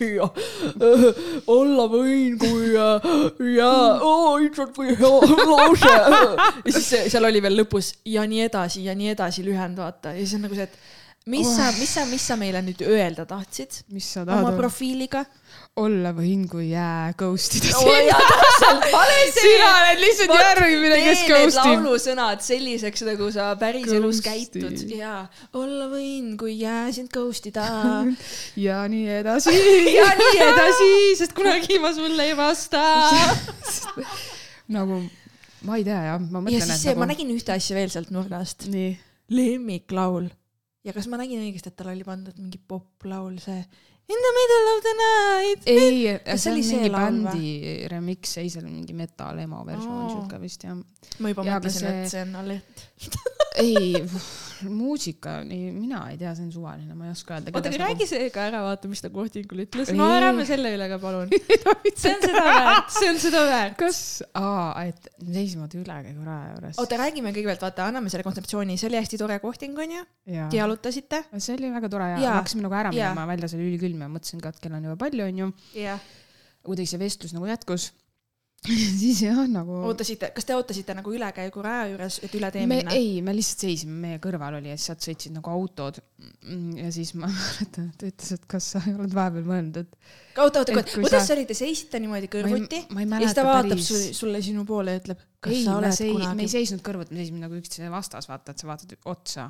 ja äh, olla võin, kui äh, ja oo, issand, kui hea lause. ja siis seal oli veel lõpus ja nii edasi ja nii edasi lühend, vaata, ja siis on nagu see, et mis sa, mis sa, mis sa meile nüüd öelda tahtsid oma profiiliga? Olla võin, kui jää ghost ida vale see. sina oled lihtsalt järgmine, kes ghost ib. laulusõnad selliseks, nagu sa päriselus käitud ja olla võin, kui jää sind ghost ida. ja nii edasi. ja nii edasi, sest kunagi ma sulle ei vasta. nagu ma ei tea jah, ma ja mõtlen, siis et see, nagu ma nägin ühte asja veel sealt nurgast. lemmiklaul. ja kas ma nägin õigesti, et tal oli pandud mingi poplaul, see In the middle of the night. ei, see oli see bändi remix, ei, see on mingi metal emo versioon Oo. siuke vist jah. ma juba aga mõtlesin, see- et see on Alett. ei, muusika, nii mina ei tea, see on suvaline, ma ei oska öelda. oota, aga räägi see ka ära, vaata, mis ta kohtingul ütles. no ära me selle üle ka palun. see on seda väärt, see on seda väärt. kas, aa, et seisma ülekäiguraja juures. oota, räägime kõigepealt, vaata, anname selle kontseptsiooni, see oli hästi tore kohting, onju. jaa. jalutasite. see oli väga tore ja, ja. me hakkasime nagu ära Jaa. minema, väljas oli ülikülm ja mõtlesin ka, et kell on juba palju, onju. kuidagi see vestlus nagu jätkus. siis jah, nagu ootasite, kas te ootasite nagu ülekäigu raja juures, et üle tee me minna? ei, me lihtsalt seisime, meie kõrval oli ja sealt sõitsid nagu autod. ja siis ma mäletan, et ta ütles, et kas sa oled vahepeal mõelnud, et oota, oota, kuidas sa- oli, te seisite niimoodi kõrvuti ma ei ja siis ta vaatab päris- su, sulle sinu poole ja ütleb, kas ei, sa me, oled sei, me ei kunagi. seisnud kõrvuti, me seisime nagu üksteise vastas, vaata, et sa vaatad otsa.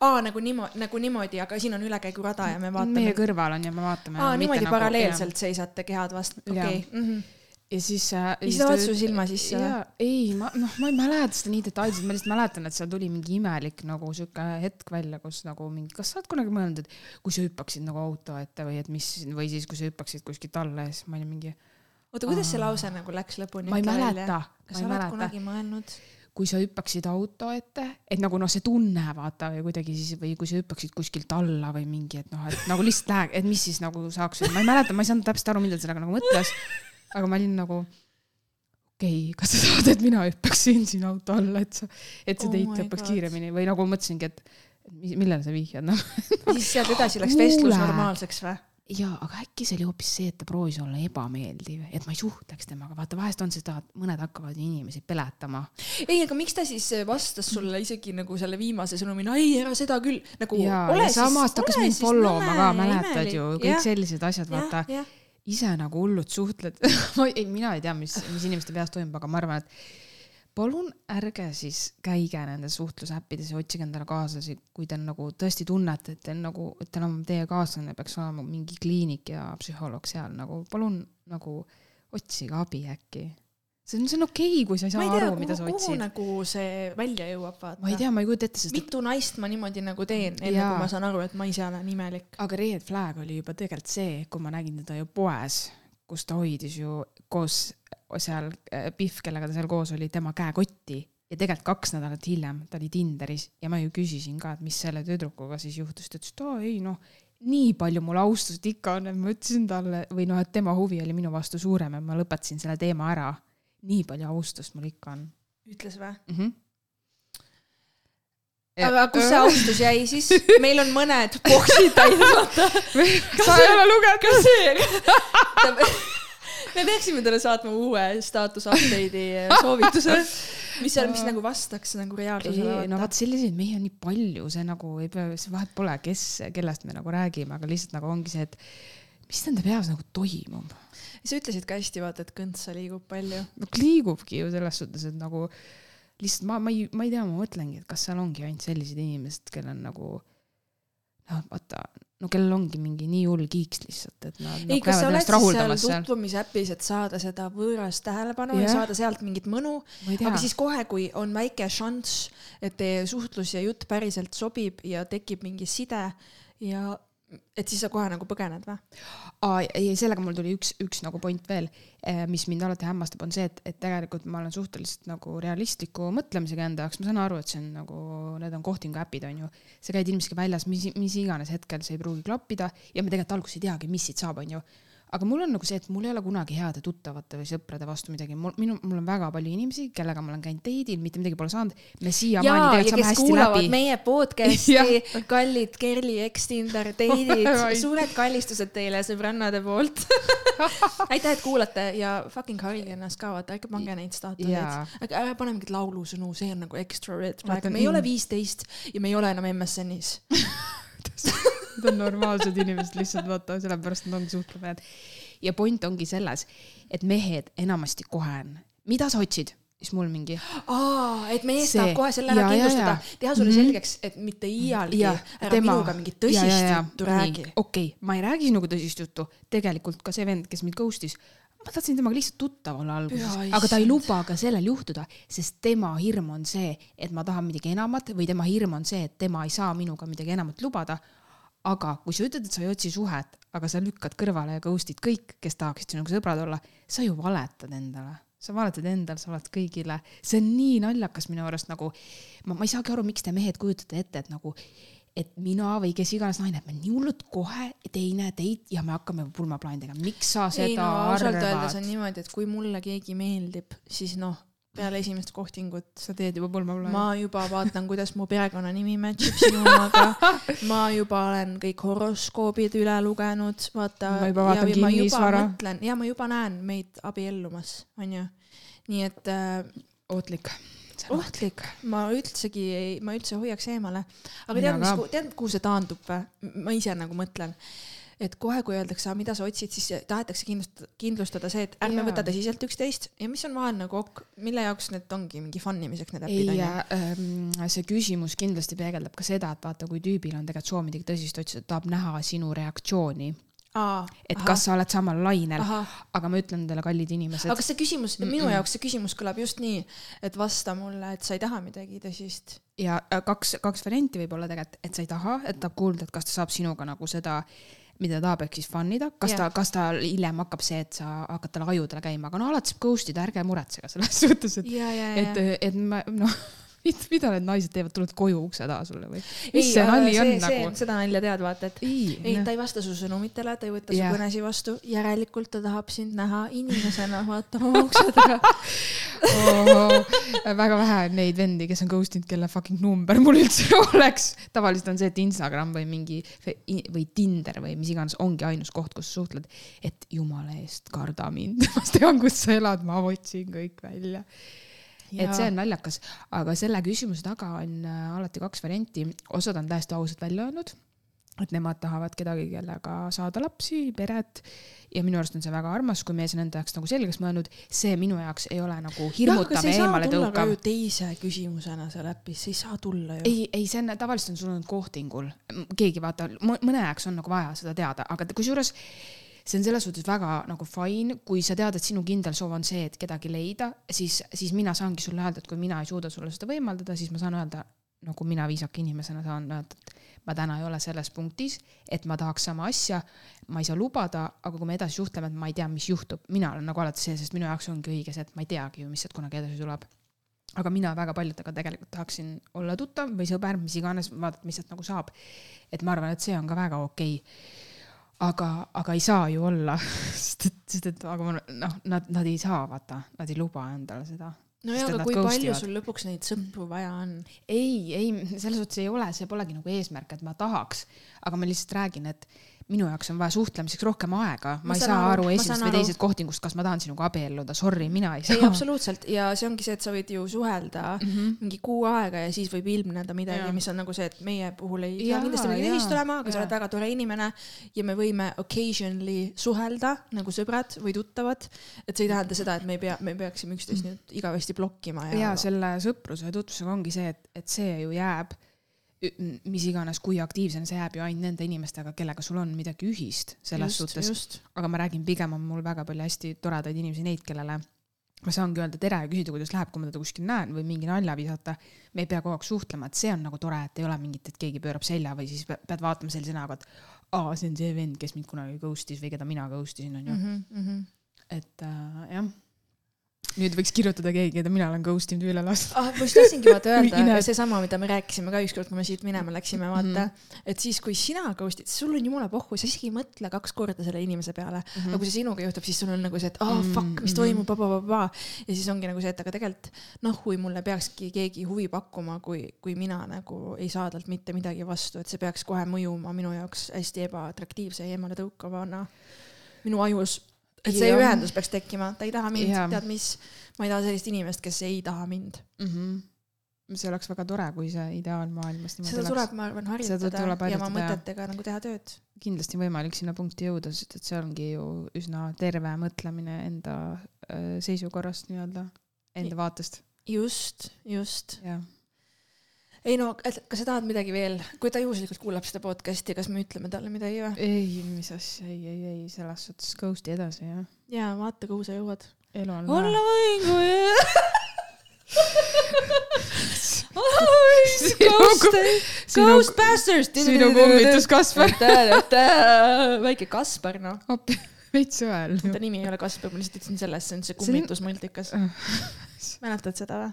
aa, nagu niimoodi, nagu niimoodi, aga siin on ülekäigurada ja me meie vaatame. kõrval on ja me vaatame. aa, niimoodi paralleelselt seisate kehad vastu, okei okay.. Mm -hmm. Ja siis ja siis vaatas su silma sisse või? ei, ma noh, ma ei mäleta seda nii detailselt, ma lihtsalt mäletan, et seal tuli mingi imelik nagu sihuke hetk välja, kus nagu mingi, kas sa oled kunagi mõelnud, et kui sa hüppaksid nagu auto ette või et mis või siis, kui sa hüppaksid kuskilt alla ja siis ma olin mingi, oota, kuidas see lause nagu läks lõpuni? ma ei mäleta, kas sa oled mäleta, kunagi mõelnud? kui sa hüppaksid auto ette, et nagu noh, see tunne vaata või kuidagi siis või kui sa hüppaksid kuskilt alla või mingi, et noh, et nagu lihtsalt läheb, et mis siis nagu saaks, ma ei mäleta, ma ei saanud täpselt aru, mida ta sellega nagu mõtles. Aga ma olin nagu okei okay,, kas sa tahad, et mina hüppaksin siin auto alla, et sa, et see Oh date my lõpeks kiiremini või nagu mõtlesingi, et millele sa vihjad, noh. ja siis sealt edasi läks vestlus normaalseks või? jaa, aga äkki see oli hoopis see, et ta proovis olla ebameeldiv, et ma ei suhtleks temaga, vaata vahest on seda, et mõned hakkavad inimesi peletama. ei, aga miks ta siis vastas sulle isegi nagu selle viimase sõnumina, ei ära seda küll, nagu ja, ole ja samas ta hakkas mind follow ma ka, ja mäletad ju, kõik Jah, sellised asjad, vaata. Ise nagu hullud suhtled ma ei, mina ei tea, mis, mis inimeste peas toimub, aga ma arvan, et palun ärge siis käige nendes suhtlusäppides ja otsige endale kaaslasi, kui te nagu tõesti tunnete, et teil nagu, et teil on teie kaaslane peaks olema mingi kliinik ja psühholoog seal nagu palun nagu otsige abi äkki. See on, see on okei okay,, kui sa ei ma saa ei tea, aru, mida sa otsid. nagu see välja jõuab, vaata. ma ei tea, ma ei kujuta ette, sest et mitu naist ma niimoodi nagu teen, enne Jaa. kui ma saan aru, et ma ise olen imelik. aga red flag oli juba tegelikult see, kui ma nägin teda ju poes, kus ta hoidis ju koos seal äh, Pihv, kellega ta seal koos oli, tema käekotti ja tegelikult kaks nädalat hiljem ta oli Tinderis ja ma ju küsisin ka, et mis selle tüdrukuga siis juhtus, ta ütles, et aa ei noh, nii palju mul austust ikka on, et ma ütlesin talle või noh, et tema huvi oli minu vastu suurem, et ma lõpetasin selle teema ära. Nii palju austust mul ikka on ütles või? mm. -hmm. aga kus see austus jäi siis? meil on mõned boksid täis, vaata. sa ei ole lugenud? kas see? me peaksime talle saatma uue staatus update'i soovituse, mis on, mis nagu vastaks nagu reaalsusele no vot selliseid mehi on nii palju, see nagu ei pea, see vahet pole, kes, kellest me nagu räägime, aga lihtsalt nagu ongi see, et mis nende peas nagu toimub. Sa ütlesid ka hästi, vaata, et kõntsa liigub palju. no liigubki ju selles suhtes, et nagu lihtsalt ma, ma ei, ma ei tea, ma mõtlengi, et kas seal ongi ainult sellised inimesed, kellel nagu noh, vaata, no kellel ongi mingi nii hull kiiks lihtsalt, et nad ei, no, kas sa oled siis seal tutvumisäpis, et saada seda võõrast tähelepanu ja Jah. saada sealt mingit mõnu, aga, siis kohe, kui on väike šanss, et teie suhtlus ja jutt päriselt sobib ja tekib mingi side ja et siis sa kohe nagu põgened või? ei, sellega mul tuli üks, üks nagu point veel, mis mind alati hämmastab, on see, et, et tegelikult ma olen suhteliselt nagu realistliku mõtlemisega enda jaoks, ma saan aru, et see on nagu, need on kohtingu äpid, onju. sa käid ilmselt väljas, mis, mis iganes hetkel see ei pruugi klappida ja me tegelikult alguses ei teagi, mis siit saab, onju aga mul on nagu see, et mul ei ole kunagi heade tuttavate või sõprade vastu midagi, mul, minu, mul on väga palju inimesi, kellega ma olen käinud date'il, mitte midagi pole saanud. me siiamaani tegelikult saame hästi läbi. meie podcast'i, kallid Kerli X-Tinder date'id, suured kallistused teile sõbrannade poolt. aitäh, et kuulate ja fucking harige ennast ka, vaata, ärge pange neid staatuseid aga ära pane mingeid laulusõnu, see on nagu extra red flag, me ei ole viisteist ja me ei ole enam MSN-is. Need on normaalsed inimesed lihtsalt vaata, sellepärast nad ongi suhtlevad. ja point ongi selles, et mehed enamasti kohe on, mida sa otsid, siis mul mingi aa, et mees See- tahab kohe selle ära kindlustada. teha sulle Mhm. selgeks, et mitte iialgi. Ja ära minuga mingit tõsist juttu räägi. okei okay,, ma ei räägi sinuga tõsist juttu, tegelikult ka see vend, kes mind ghost'is, ma tahtsin temaga lihtsalt tuttav olla alguses aga ta ei luba ka sellel juhtuda, sest tema hirm on see, et ma tahan midagi enamat või tema hirm on see, et tema ei saa minuga midagi enamat lubada. Aga kui sa ütled, et sa ei otsi suhet, aga sa lükkad kõrvale ja ghost'id kõik, kes tahaksid sinuga sõbrad olla, sa ju valetad endale. Sa valetad endale, sa valetad kõigile, see on nii naljakas minu arust nagu, ma, ma ei saagi aru, miks te mehed kujutate ette, et nagu, et mina või kes iganes naine, et me nii hullult kohe teine teid ja me hakkame pulmaplaani tegema, miks sa ei seda no ausalt öeldes on arvad? niimoodi, et kui mulle keegi meeldib, siis noh, peale esimest kohtingut. sa teed juba pulmaplaani. ma juba vaatan, kuidas mu perekonnanimi match ib sinu omaga. ma juba olen kõik horoskoobid üle lugenud, vaata. Ma juba vaatan kinnisvara. mõtlen ja ma juba näen meid abiellumas, onju. nii et äh, ohtlik. ohtlik, ma üldsegi ei, ma üldse hoiaks eemale. aga Mina tead, mis tead, kuhu see taandub või? ma ise nagu mõtlen, et kohe, kui öeldakse, mida sa otsid, siis tahetakse kindlustada, kindlustada see, et ärme Jaa. võta tõsiselt üksteist ja mis on vahel nagu ok, mille jaoks need ongi mingi fun imiseks need äpid ei, onju. see küsimus kindlasti peegeldab ka seda, et vaata, kui tüübil on tegelikult soov midagi tõsist otsida, tahab näha sinu reaktsiooni, aa, et kas sa oled samal lainel, aga ma ütlen teile, kallid inimesed aga, kas see küsimus, Mm-mm. minu jaoks see küsimus kõlab just nii, et vasta mulle, et sa ei taha midagi tõsist. ja äh, kaks, kaks varianti võib olla tegelikult, et sa ei taha, et tahab kuulda, et kas ta saab sinuga nagu seda, mida ta tahab, ehk siis fun ida, kas Jah. ta, kas ta hiljem hakkab see, et sa hakkad talle ajudele käima, aga no alati saab ghost ida, ärge muretsege selles suhtes, et, ja, ja, et et ma noh, mida need naised teevad, tulevad koju ukse taha sulle või? mis see nali on nagu? seda nalja tead, vaata, et ei, ei, ta ei vasta su sõnumitele, ta ei võta su Jah. kõnesi vastu, järelikult ta tahab sind näha inimesena, vaata oma ukse taga. väga vähe on neid vendi, kes on ghost inud, kelle fucking number mul üldse oleks. tavaliselt on see, et Instagram või mingi või Tinder või mis iganes ongi ainus koht, kus suhtled, et jumala eest karda mind, ma tean, kus sa elad, ma otsin kõik välja. Et see on naljakas, aga selle küsimuse taga on äh, alati kaks varianti, osad on täiesti ausalt välja öelnud, et nemad tahavad kedagi, kellega saada lapsi, peret. Ja minu arust on see väga armas, kui mees on enda jaoks nagu selgeks mõelnud, see minu jaoks ei ole nagu hirmutav ja eemale tõukav. teise küsimusena seal äpis, see ei saa tulla ju. ei, ei see on tavaliselt on sul olnud kohtingul, keegi vaata, mõne ajaks on nagu vaja seda teada, aga kusjuures see on selles suhtes väga nagu fine, kui sa tead, et sinu kindel soov on see, et kedagi leida, siis, siis mina saangi sulle öelda, et kui mina ei suuda sulle seda võimaldada, siis ma saan öelda, nagu mina viisaka inimesena saan öelda, et ma täna ei ole selles punktis, et ma tahaks sama asja, ma ei saa lubada, aga kui me edasi suhtleme, et ma ei tea, mis juhtub, mina olen nagu alati see, sest minu jaoks ongi õige see, et ma ei teagi ju, mis sealt kunagi edasi tuleb aga mina väga paljudega tegelikult tahaksin olla tuttav või sõber, mis iganes, vaadata, mis sealt nagu saab. et ma arvan, et see on ka väga okei okay.. aga, aga ei saa ju olla, sest et, sest et aga ma noh, nad, nad ei saa, vaata, nad ei luba endale seda. no jaa, Sest et aga kui palju sul lõpuks neid sõpru vaja on? ei, ei, selles suhtes ei ole, see polegi nagu eesmärk, et ma tahaks, aga ma lihtsalt räägin, et minu jaoks on vaja suhtlemiseks rohkem aega, ma ei saa aru, aru esimesest või teisest kohtingust, kas ma tahan sinuga abielluda, sorry, mina ei ei, saa. absoluutselt ja see ongi see, et sa võid ju suhelda mm -hmm. mingi kuu aega ja siis võib ilmneda midagi mis on nagu see, et meie puhul ei saa kindlasti midagi ühist olema, aga sa jaa. oled väga tore inimene ja me võime occasionally suhelda nagu sõbrad või tuttavad. et see ei tähenda seda, et me ei pea, me peaksime üksteist nüüd igavesti blokkima ja, ja selle sõpruse ja tutvusega ongi see, et, et see ju jääb, mis iganes, kui aktiivsena, see jääb ju ainult nende inimestega, kellega sul on midagi ühist selles just, suhtes. aga ma räägin, pigem on mul väga palju hästi toredaid inimesi, neid, kellele ma saangi öelda tere ja küsida, kuidas läheb, kui ma teda kuskil näen või mingi nalja visata. me ei pea kogu aeg suhtlema, et see on nagu tore, et ei ole mingit, et keegi pöörab selja või siis pe- pead vaatama sellise näoga, et aa, see on see vend, kes mind kunagi ghost'is või keda mina ghost isin, onju. Mhm, et äh, jah. Nüüd võiks kirjutada keegi, keda mina olen ghost inud üle last. ah, ma just tahtsingi vaata öelda seesama, mida me rääkisime ka ükskord, kui me siit minema läksime, vaata mm, Mhm. -hmm. et siis, kui sina ghost'id, sul on jumala pohhu, sa isegi ei mõtle kaks korda selle inimese peale mm. -hmm. aga kui see sinuga juhtub, siis sul on nagu see, et aa oh, fuck, mis Mhm. toimub, ja siis ongi nagu see, et aga tegelikult noh, kui mulle peakski keegi huvi pakkuma, kui, kui mina nagu ei saa talt mitte midagi vastu, et see peaks kohe mõjuma minu jaoks hästi ebaatraktiivse ja eemaletõukavana minu ajus. Et see Jah. ühendus peaks tekkima, ta ei taha mind Jah., tead mis, ma ei taha sellist inimest, kes ei taha mind mm. -hmm. see oleks väga tore, kui see ideaalmaailmas niimoodi seda tuleb, ma arvan, harjutada ja oma mõtetega nagu teha tööd. kindlasti võimalik sinna punkti jõuda, sest et see ongi ju üsna terve mõtlemine enda äh, seisukorrast nii-öelda, enda vaatest, just, just. jah. Ei no, kas sa tahad midagi veel, kui ta juhuslikult kuulab seda podcast'i, kas me ütleme talle midagi või? ei, mis asja, ei, ei, ei, selles suhtes ghost'i edasi jah. ja vaata, kuhu sa jõuad. elu on olla lahe. võin, kui. Ghost, Ghostbusters. sinu kummitus Kaspar. väike Kaspar, noh. Veits õel. ta nimi ei ole Kaspar, ma lihtsalt ütlesin sellest, see on see kummitusmultikas. mäletad seda või?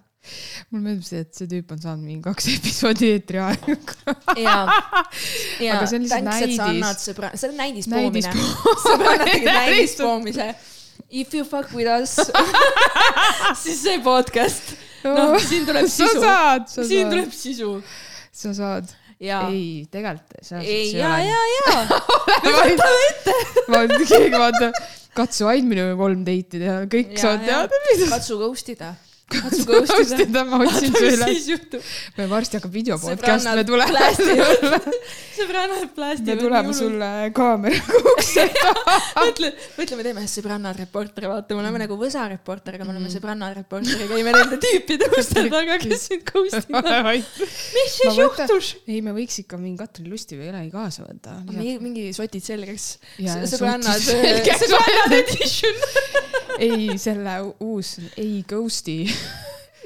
mulle meeldib see, et see tüüp on saanud mingi kaks episoodi eetriaega. Aga see on lihtsalt näidis. see on näidispoomine. näidispoomine. sõbranna tegid näidispoomise. If you fuck with us siis see podcast. noh, siin tuleb sisu, siin tuleb sisu sa saad. ja, ei, tegelikult selles ei, suhtes ja, ja, ja, ole. vaata, keegi vaata, katsu ainult minuga kolm date'i teha, kõik Ja, saavad teada, katsu ghost ida, katsu ghost ida. ma otsin su üles. me varsti hakkab video podcast, me tuleme, plästivad, sõbrannad me plästivad. tuleme. sulle kaameraga ukse taha. mõtle, mõtle, me teeme sõbrannad reporter, vaata, me oleme nagu Võsa reporter, aga me Mm. oleme sõbrannad reporter ja käime nende tüüpide uste taga, kes sind ghost ivad. mis siis juhtus? ei, me võiks ikka mingi Katrin Lusti või kellegi kaasa võtta. mingi, sotid selgeks. Sõbrannad, selgeks. sõbrannad edition. ei, selle uus, ei ghost'i,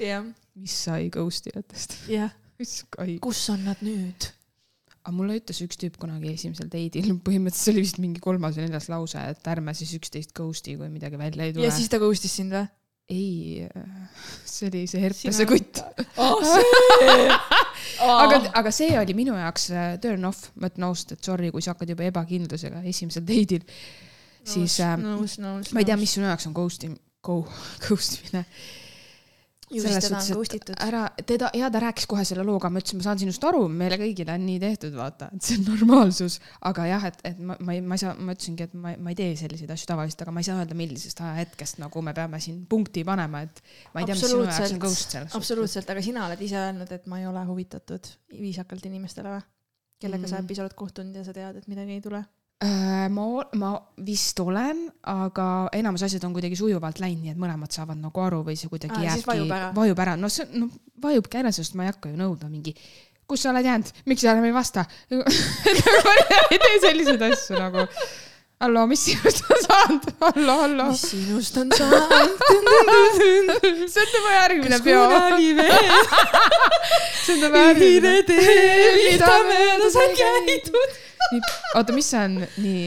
jah, mis sai ghost ijatest. jah. kus on nad nüüd? aga mulle ütles üks tüüp kunagi esimesel date'il, põhimõtteliselt see oli vist mingi kolmas või neljas lause, et ärme siis üksteist ghost'i, kui midagi välja ei tule ja. siis ta ghost'is sind või? ei, see oli see herpese kutt. oh,. see. aga, aga see oli minu jaoks äh, turn off, ma ütlen ausalt, et sorry, kui sa hakkad juba ebakindlusega esimesel date'il, siis äh, nõus, nõus. ma ei tea, mis sinu jaoks on ghost im-, go, ghost imine. on ghost itud. ära, teda, ja ta rääkis kohe selle looga, ma ütlesin, ma saan sinust aru, meile kõigile on nii tehtud, vaata, et see on normaalsus. aga jah, et, et ma, ma ei, ma ei saa, ma ütlesingi, et ma, ma ei tee selliseid asju tavaliselt, aga ma ei saa öelda, millisest ajahetkest nagu me peame siin punkti panema, et ma ei tea, mis sinu jaoks on ghost selles absoluutselt, aga sina oled ise öelnud, et ma ei ole huvitatud viisakalt inimestele või? kellega sa Mm. äpis oled kohtunud ja sa tead, et midagi ei tule? Äh, ma, ma vist olen, aga enamus asjad on kuidagi sujuvalt läinud, nii et mõlemad saavad nagu aru või see kuidagi Aa, jääbki, vajub ära. vajub ära, no see, no vajubki ära, sest ma ei hakka ju nõudma mingi, kus sa oled jäänud, miks sa enam ei vasta. ma ei tee selliseid asju nagu. hallo, mis sinust on saanud? hallo, hallo. mis sinust on saanud? see on tema järgmine peo. see on tema järgmine. ühine tee, mida möödas on käidud. oota, mis see on nii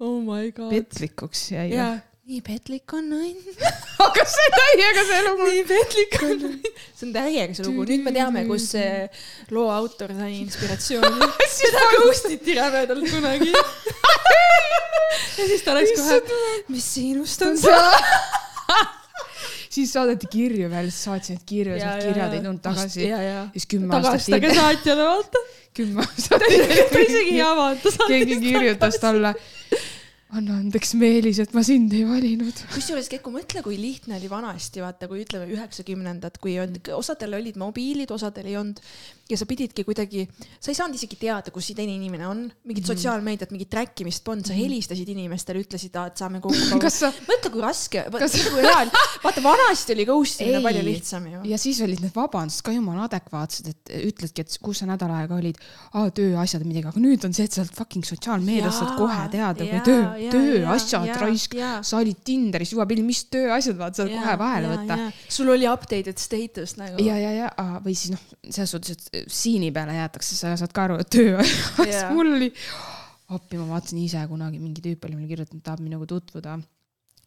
oh my god. petlikuks jäi? jaa, nii petlik on õnn, aga see täiega see lugu. nii petlik on õnn. see on täiega see lugu, nüüd me teame, kus see loo autor sai inspiratsiooni. seda ghost iti rämedalt kunagi. ja siis ta läks kohe, mis sinust on saanud. Siis saadeti kirju veel, siis saatsin neid kirju, siis need kirjad ei tulnud tagasi. ja, ja. siis kümme aastat tagastage hiljem, saatjale, vaata. kümme aastat ta isegi ei hiljem avanud, ta keegi saatis kirjutas talle, anna andeks, Meelis, et ma sind ei valinud. kusjuures Keku, mõtle, kui lihtne oli vanasti, vaata, kui ütleme üheksakümnendad, kui on, osadel olid mobiilid, osadel ei olnud ja sa pididki kuidagi, sa ei saanud isegi teada, kus see teine inimene on, mingit Mhm. sotsiaalmeediat, mingit trackimist polnud, sa helistasid inimestele, ütlesid, et saame kokku. sa, mõtle, kui raske, mõtle, kui hea oli, vaata vanasti oli ghost imine palju lihtsam ju. ja siis olid need vabandused ka jumala adekvaatsed, et ütledki, et kus sa nädal aega olid, aa tööasjad ja midagi, aga nüüd on see, et sa oled fucking sotsiaalmeedias, saad kohe teada, kui töö tööasjad raisk sa olid Tinderis juba pildi, mis tööasjad, vaata, saad kohe vahele võtta. sul oli updated status nagu. ja, ja, ja. Või siis noh, selles suhtes, et siini peale jäetakse, sa saad ka aru, et töö Jaa. yeah. mul oli, appi ma vaatasin ise kunagi mingi tüüp oli mulle kirjutanud, tahab minuga tutvuda.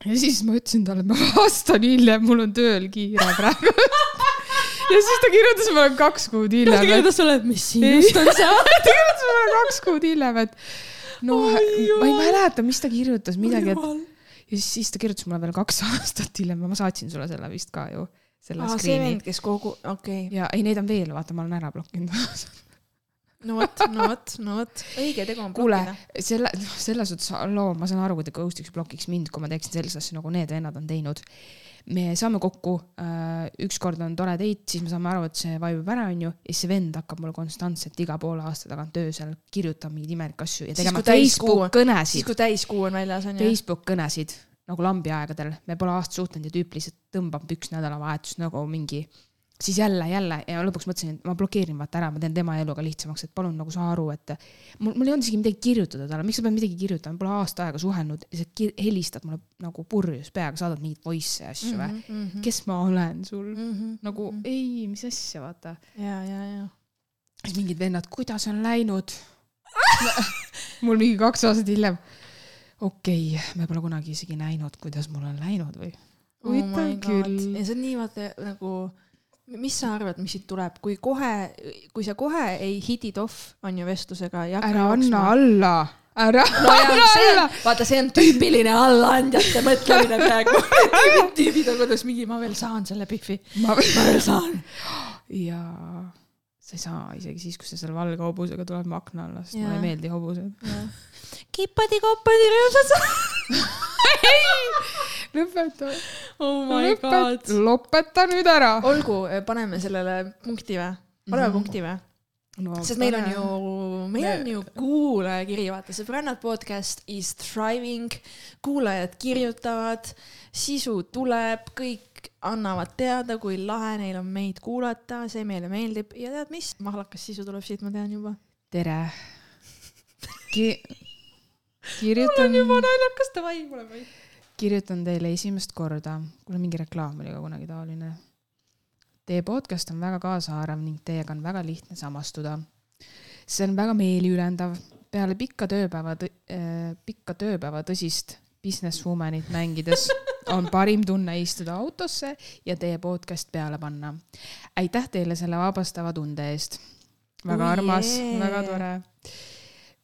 ja siis ma ütlesin talle, ma vastan hiljem, mul on tööl kiire praegu. ja siis ta kirjutas mulle kaks kuud ta hiljem, et kirjutas sulle, et mis sinust on saanud. ta kirjutas mulle kaks kuud hiljem, et noh, ma ei mäleta, mis ta kirjutas, midagi, et ja siis, siis ta kirjutas mulle veel kaks aastat hiljem, ma saatsin sulle selle vist ka ju, selle aa, see screen'i vend, kes kogu, okei okay., ja ei, neid on veel, vaata, ma olen ära blokkinud. no vot, no vot, no vot, õige tegu on kuule blokkida., selle, selles suhtes, loo, ma saan aru, kui ta ghost'iks blokiks mind, kui ma teeksin sellist asja, nagu need vennad on teinud. me saame kokku äh,, ükskord on tore date, siis me saame aru, et see vajub ära, onju, ja siis see vend hakkab mulle konstantselt iga poole aasta tagant öösel kirjutama mingeid imelikke asju ja tegema kui täiskuu- Facebook siis kõnesid, kui täiskuu on väljas on ju. Facebook kõnesid nagu lambi aegadel, me pole aasta suhtlenud ja tüüp lihtsalt tõmbab üks nädalavahetus nagu mingi, siis jälle, jälle ja lõpuks mõtlesin, et ma blokeerin vaata ära, ma teen tema elu ka lihtsamaks, et palun nagu saa aru, et mul, mul ei olnud isegi midagi kirjutada talle, miks sa pead midagi kirjutama, pole aasta aega suhelnud ja sa helistad mulle nagu purjus peaga, saadad mingeid voice'e ja asju või mm. -hmm. kes ma olen sul mm? -hmm. nagu mm -hmm. ei, mis asja, vaata. ja, ja, ja. siis mingid vennad, kuidas on läinud mul mingi kaks aastat hiljem. Okei okay,, me pole kunagi isegi näinud, kuidas mul on läinud või? oh huvitav god, küll ja. see on nii vaata nagu, mis sa arvad, mis siit tuleb, kui kohe, kui sa kohe ei hit it off, on ju vestlusega. ära anna alla, ära, no ära on, vaata, see on tüüpiline allaandjate mõtlemine praegu. tüübid, on kodus mingi, ma veel saan selle Biffi, ma veel saan. ja sa ei saa isegi siis, kui sa selle valge hobusega tuled mu akna alla, sest mulle ei meeldi hobused. kippadi-koppadi rõõmsad. lõpeta, oh my god lõpeta,. lõpeta nüüd ära. olgu, paneme sellele punkti või? paneme Mhm. punkti või? no, sest meil on ju, meil on ju kuulajakiri, vaata, sõbrannad podcast is thriving, kuulajad kirjutavad, sisu tuleb, kõik annavad teada, kui lahe neil on meid kuulata, see meile meeldib ja tead mis, mahlakas sisu tuleb siit, ma tean juba. tere Ki. kirjutan, naljakas, davai, pole vait. kirjutan teile esimest korda, kuule mingi reklaam oli ka kunagi taoline. Teie podcast on väga kaasahaarav ning teiega on väga lihtne samastuda. see on väga meeliülendav. peale pikka tööpäeva, pikka tööpäeva tõsist businesswoman'it mängides on parim tunne istuda autosse ja teie podcast peale panna. aitäh teile selle vabastava tunde eest. väga Oi armas väga tore.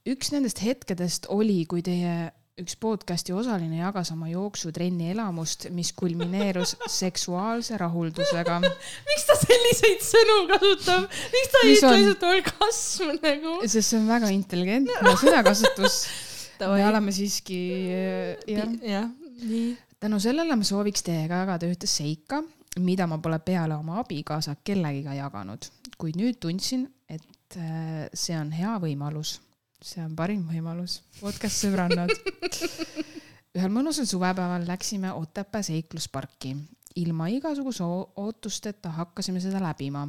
üks nendest hetkedest oli, kui teie üks podcasti osaline jagas oma jooksutrenni elamust, mis kulmineerus seksuaalse rahuldusega. miks ta selliseid sõnu kasutab, miks ta ei ütle on? lihtsalt orgasm nagu? sest see on väga intelligentne sõnakasutus. me oleme siiski, jah. jah, nii. Tänu sellele ma sooviks teiega jagada ühte seika, mida ma pole peale oma abikaasa kellegiga jaganud, kuid nüüd tundsin, et äh, see on hea võimalus. see on parim võimalus. podcast sõbrannad. ühel mõnusal suvepäeval läksime Otepää seiklusparki. ilma igasuguse oo- ootusteta hakkasime seda läbima.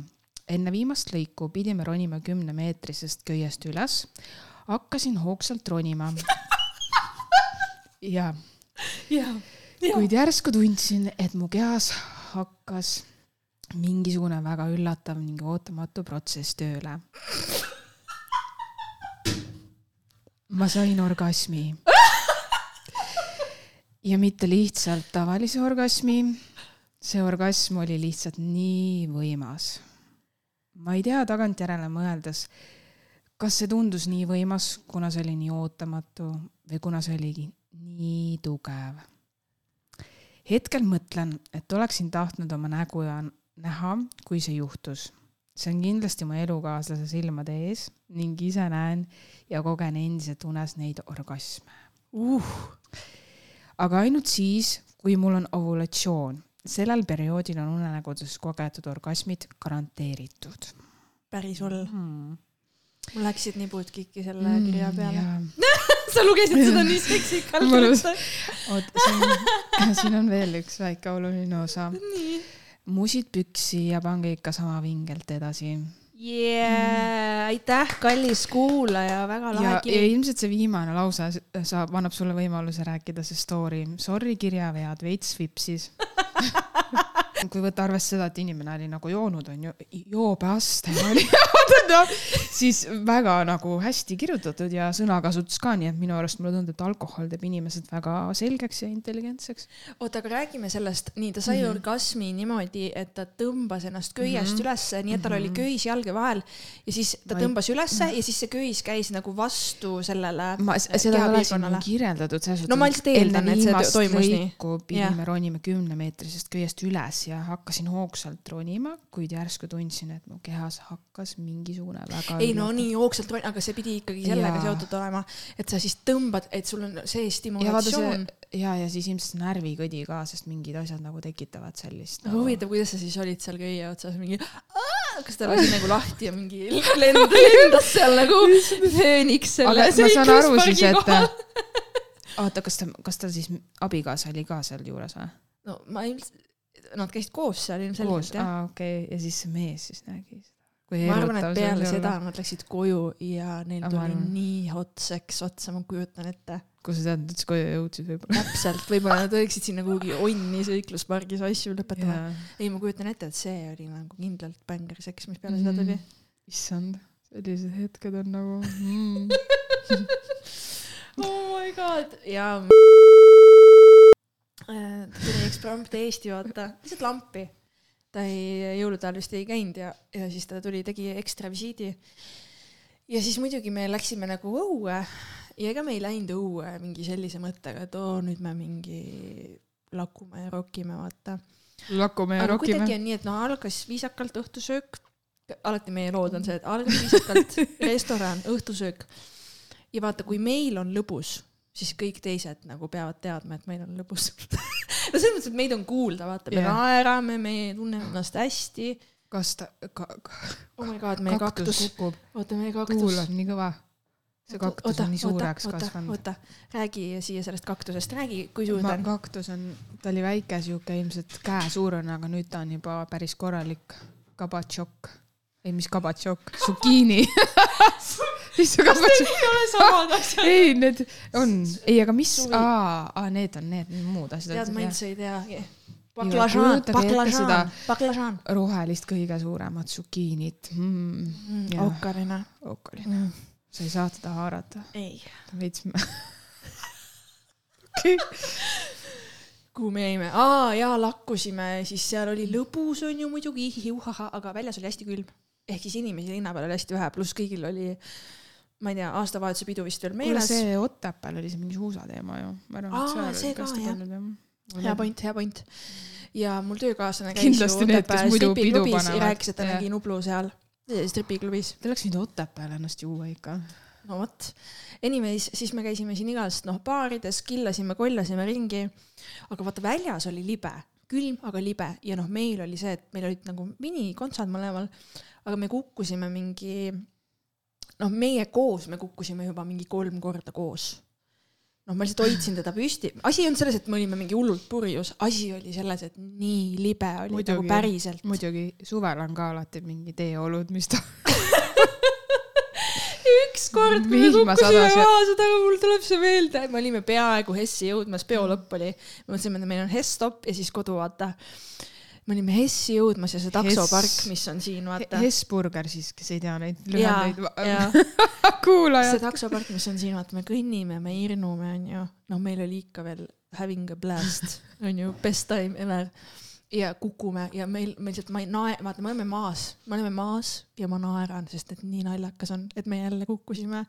enne viimast lõiku pidime ronima kümnemeetrisest köiest üles. hakkasin hoogsalt ronima. ja jah, kuid järsku tundsin, et mu kehas hakkas mingisugune väga üllatav ning ootamatu protsess tööle. ma sain orgasmi. ja mitte lihtsalt tavalise orgasmi. see orgasm oli lihtsalt nii võimas. ma ei tea tagantjärele mõeldes, kas see tundus nii võimas, kuna see oli nii ootamatu või kuna see oligi nii tugev hetkel mõtlen, et oleksin tahtnud oma nägu ja näha, kui see juhtus. see on kindlasti mu elukaaslase silmade ees ning ise näen ja kogen endiselt unes neid orgasme uh.. aga ainult siis, kui mul on ovulatsioon. sellel perioodil on unenägudes kogetud orgasmid garanteeritud päris hull. hmm.. Mul läksid nipud kikki selle kirja peale. sa lugesid seda nii seksikalt ette. oota, siin, on veel üks väike oluline osa. musid püksi ja pange ikka sama vingelt edasi. Yeah, aitäh, kallis kuulaja, väga lahe ja, ja kiri. ilmselt see viimane lause saab, annab sulle võimaluse rääkida see story. Sorry kirjavead, veits vipsis. kui võtta arvesse seda, et inimene oli nagu joonud, onju, joobeaste oli, siis väga nagu hästi kirjutatud ja sõnakasutus ka, nii et minu arust mulle tundub, et alkohol teeb inimesed väga selgeks ja intelligentseks. oota, aga räägime sellest, nii ta sai mm -hmm. orgasmi niimoodi, et ta tõmbas ennast köiest mm -hmm. ülesse, nii et tal oli köis jalge vahel ja siis ta tõmbas ülesse ja siis see köis käis nagu vastu sellele ma, seda ei ole siin kirjeldatud selles suhtes. No ma lihtsalt eeldan, et see toimus nii. pidime Jah. ronima kümnemeetrisest köiest üles ja hakkasin hoogsalt ronima, kuid järsku tundsin, et mu kehas hakkas mingisugune väga ei no nii hoogsalt, aga see pidi ikkagi sellega Jaa. seotud olema, et sa siis tõmbad, et sul on see ja stimulatsioon. ja, ja siis ilmselt närvikõdi ka, sest mingid asjad nagu tekitavad sellist no huvitav, kuidas sa siis olid seal köie otsas mingi, kas ta lasi nagu lahti ja mingi lend-, lendas seal nagu fööniks selle aga ma saan aru siis, seikluspargi et kohal. oota, kas ta, kas tal siis abikaasa oli ka seal juures või? no ma ilmselt, nad käisid koos seal ilmselgelt jah. aa okei okay., ja siis see mees siis nägi seda. ma arvan, et peale seda nad läksid koju ja neil tuli arvan- nii hot sex otsa, ma kujutan ette. kui sa tead, et sa koju jõudsid võib-olla. täpselt, võib-olla nad läksid sinna kuhugi onni seikluspargis asju lõpetama. jaa ei, ma kujutan ette, et see oli nagu kindlalt bängeri seks, mis peale seda tuli. issand, sellised hetked on nagu mm. oh my god, ja. Ta tuli eksprompt Eesti vaata, lihtsalt lampi. ta ei, jõulude ajal vist ei käinud ja, ja siis ta tuli, tegi ekstra visiidi. ja siis muidugi me läksime nagu õue ja ega me ei läinud õue mingi sellise mõttega, et oo, nüüd me mingi lakume ja rokime, vaata. lakume ja aga rokime kuidagi. on nii, et no algas viisakalt õhtusöök, alati meie lood on see, et algas viisakalt restoran, õhtusöök. ja vaata, kui meil on lõbus, siis kõik teised nagu peavad teadma, et meil on lõbus. no selles mõttes, et meid on kuulda, vaata, me Jah. naerame, me tunneme ennast hästi. kas ta ka,, ka, oh my god, meie kaktus, kaktus oota, meie tuul kaktus. on nii kõva. see kaktus on nii suureks kasvanud. oota, räägi siia sellest kaktusest, räägi, kui suur ta on. kaktus on, ta oli väike siuke ilmselt käesuurune, aga nüüd ta on juba päris korralik kabatšokk. ei, mis kabatšokk, zukiini. See kabatšokk? ei ole samad asjad? ei, need on, ei, aga mis, aa, need on need muud asjad. tead, ma üldse ei teagi. baklažaan, baklažaan baklažaan. rohelist kõige suuremat zukiinit mm,. Okkarina. ookaline, sa ei saa teda haarata, ei. veits. okei, kuhu me jäime? aa jaa, lakkusime, siis seal oli lõbus on ju muidugi, aga väljas oli hästi külm. ehk siis inimesi linna peal oli hästi vähe, pluss kõigil oli, ma ei tea, aastavahetuse pidu vist veel meeles. see Otepääl oli see mingi suusateema ju. Aa, see ka, jah. hea point, hea point. ja mul töökaaslane käis Kindlasti need, kes muidu pidu stripiklubis ja panevad. rääkis, et ta nägi Nublu seal stripiklubis. Te oleks võinud Otepääle ennast juua ikka. no vot, anyways, siis me käisime siin igast noh baarides, killasime, kollasime ringi. aga vaata väljas oli libe, külm, aga libe ja noh, meil oli see, et meil olid nagu minikontsad mõlemal, aga me kukkusime mingi, noh, meie koos, me kukkusime juba mingi kolm korda koos. noh, ma lihtsalt hoidsin teda püsti, asi ei olnud selles, et me olime mingi hullult purjus, asi oli selles, et nii libe oli Muidugi. nagu Muidugi. päriselt. muidugi suvel on ka alati mingi teeolud, mis ta. ükskord, kui me Vihma kukkusime sadas ja- maha, seda mul tuleb see meelde, me olime peaaegu Hessi jõudmas, peo lõpp oli. mõtlesime, et meil on Hess stopp ja siis kodu, vaata. Me olime Hessi jõudmas ja see taksopark, mis on siin, vaata. Hesburger siis, kes ei tea neid lühendeid ja. see kuulajad. taksopark, mis on siin, vaata, me kõnnime, me irnume, onju. noh, meil oli ikka veel having a blast, onju, best time ever. ja kukume ja meil, me lihtsalt, ma ei nae-, vaata, me oleme maas, me oleme maas ja ma naeran, sest et nii naljakas on, et me jälle kukkusime.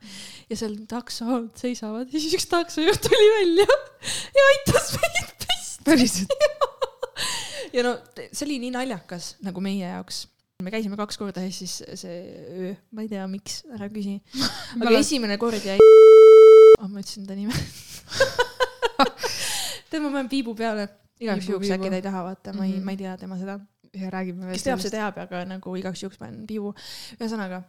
ja seal taksod seisavad ja siis üks taksojuht tuli välja ja aitas meid püsti. päriselt. ja no see oli nii naljakas nagu meie jaoks. me käisime kaks korda Eestis see öö, ma ei tea, miks, ära küsi. aga olen- esimene kord jäi. oh, ma ütlesin ta nime. tead, ma panen piibu peale, igaks juhuks äkki ta ei taha vaata, ma ei, Mhm. ma ei tea tema seda. ja räägime kes teab, see. teab, aga nagu igaks juhuks panen piibu. ühesõnaga,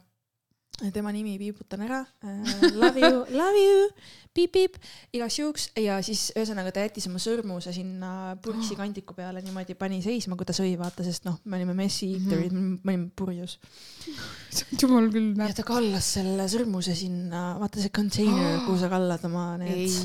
tema nimi piibutan ära uh,. Love you, love you, piip-piip, igaks juhuks ja siis ühesõnaga ta jättis oma sõrmuse sinna purksi kandiku peale niimoodi pani seisma, kui ta sõi, vaata, sest noh, me olime messi eaterid mm, -hmm. me olime purjus. jumal küll ja näeb. ta kallas selle sõrmuse sinna, vaata see container, kuhu sa kallad oma need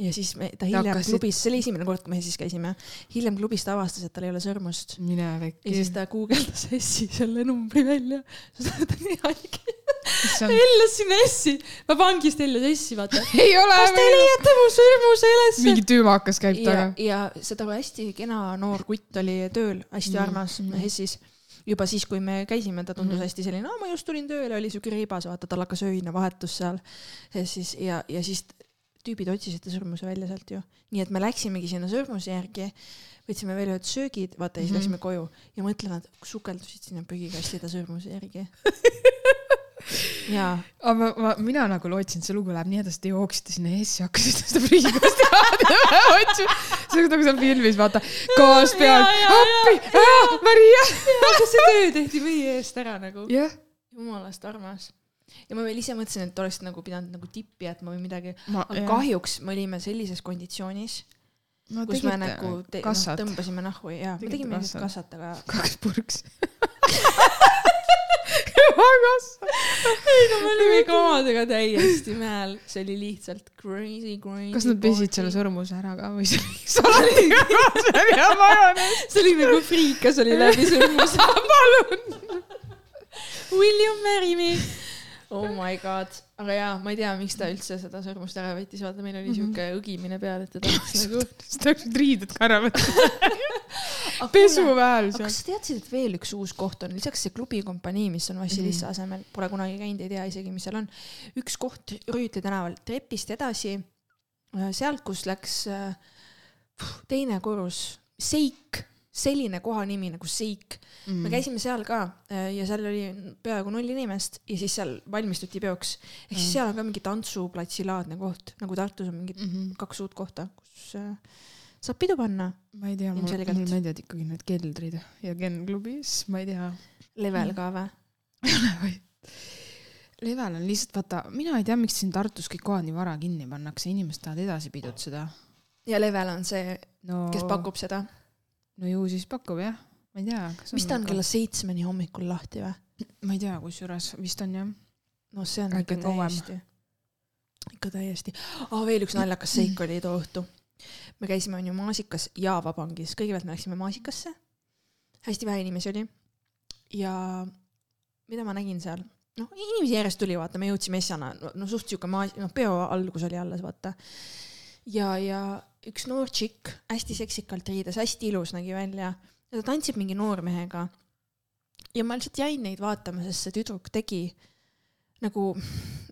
ja siis me, ta hiljem hakkasid- klubis, see oli esimene kord, kui me siis käisime, hiljem klubis ta avastas, et tal ei ole sõrmust. mine ja vekki siis. ta guugeldas Essi selle numbri välja. ta oli haige. Hellas sinna Essi, ma vangist hellas Essi, vaata. kas te leiate mu sõrmuse ülesse? mingi tüümakas käib ja taga., ja seda hästi kena noor kutt oli tööl, hästi Mm, armas mm. Hessis. juba siis, kui me käisime, ta tundus Mhm. hästi selline, no ma just tulin tööle, oli siuke reibas, vaata tal hakkas öine vahetus seal Hessis ja, ja siis tüübid otsisid ta sõrmuse välja sealt ju. nii et me läksimegi sinna sõrmuse järgi, võtsime veel ühed söögid, vaata ja siis Mhm. läksime koju ja mõtle, nad sukeldusid sinna prügikasti ta sõrmuse järgi. aga ma, ma, mina nagu lootsin, et see lugu läheb nii edasi, te jooksite sinna Hessi, hakkasite seda prügikasti otsima. see on nagu seal filmis, vaata, gaas peal Ja,, ja, appi, Maria. aga see töö tehti meie eest ära nagu. jumalast armas. ja ma veel ise mõtlesin, et oleks nagu pidanud nagu tippi jätma või midagi, aga kahjuks me olime sellises konditsioonis, no, kus me nagu te, no, tõmbasime nahku ja me tegime kassat, aga kaks purks. kõvakass. ei no me olime ikka omadega täiesti mäel, see oli lihtsalt crazy, crazy. kas nad pesid selle? sõrmuse ära ka või see oli salatiga kaasel ja majonees? see oli nagu friikas oli läbi sõrmuse. palun. Will you marry me? Oh my god, aga jaa, ma ei tea, miks ta üldse seda sõrmust ära võttis, vaata meil oli Mhm. siuke õgimine peal, et ta tahaks nagu siis tahaksid riided ka ära võtta. pesuväel aga seal. kas sa teadsid, et veel üks uus koht on, lisaks see klubikompanii, mis on Vassilissa mm. asemel, pole kunagi käinud, ei tea isegi, mis seal on. üks koht Rüütli tänaval, trepist edasi, sealt, kus läks äh, teine korrus, Seik, selline kohanimi nagu Seik mm.. me käisime seal ka äh, ja seal oli peaaegu null inimest ja siis seal valmistuti peoks. ehk siis Mm. seal on ka mingi tantsuplatsilaadne koht, nagu Tartus on mingid mm. -hmm. kaks uut kohta, kus äh, saab pidu panna. ma ei tea, mulle meeldivad ikkagi need keldrid ja Ken klubis, ma ei tea. level ka või? level on lihtsalt vaata, mina ei tea, miks siin Tartus kõik kohad nii vara kinni pannakse, inimesed tahavad edasi pidutseda. ja level on see, no kes pakub seda. No ju siis pakub jah, ma ei tea. mis ta on kella seitsmeni hommikul lahti või? ma ei tea, kusjuures vist on jah. no see on ikka täiesti, ikka täiesti oh,. veel üks naljakas seik oli too õhtu. me käisime onju Maasikas Java pangis, kõigepealt me läksime Maasikasse. hästi vähe inimesi oli. ja mida ma nägin seal? noh, inimesi järjest tuli, vaata, me jõudsime äsjana, no suht siuke maas-, noh, peo algus oli alles, vaata. ja, ja üks noor tšikk, hästi seksikalt riides, hästi ilus nägi välja ja ta tantsib mingi noormehega. ja ma lihtsalt jäin neid vaatama, sest see tüdruk tegi nagu,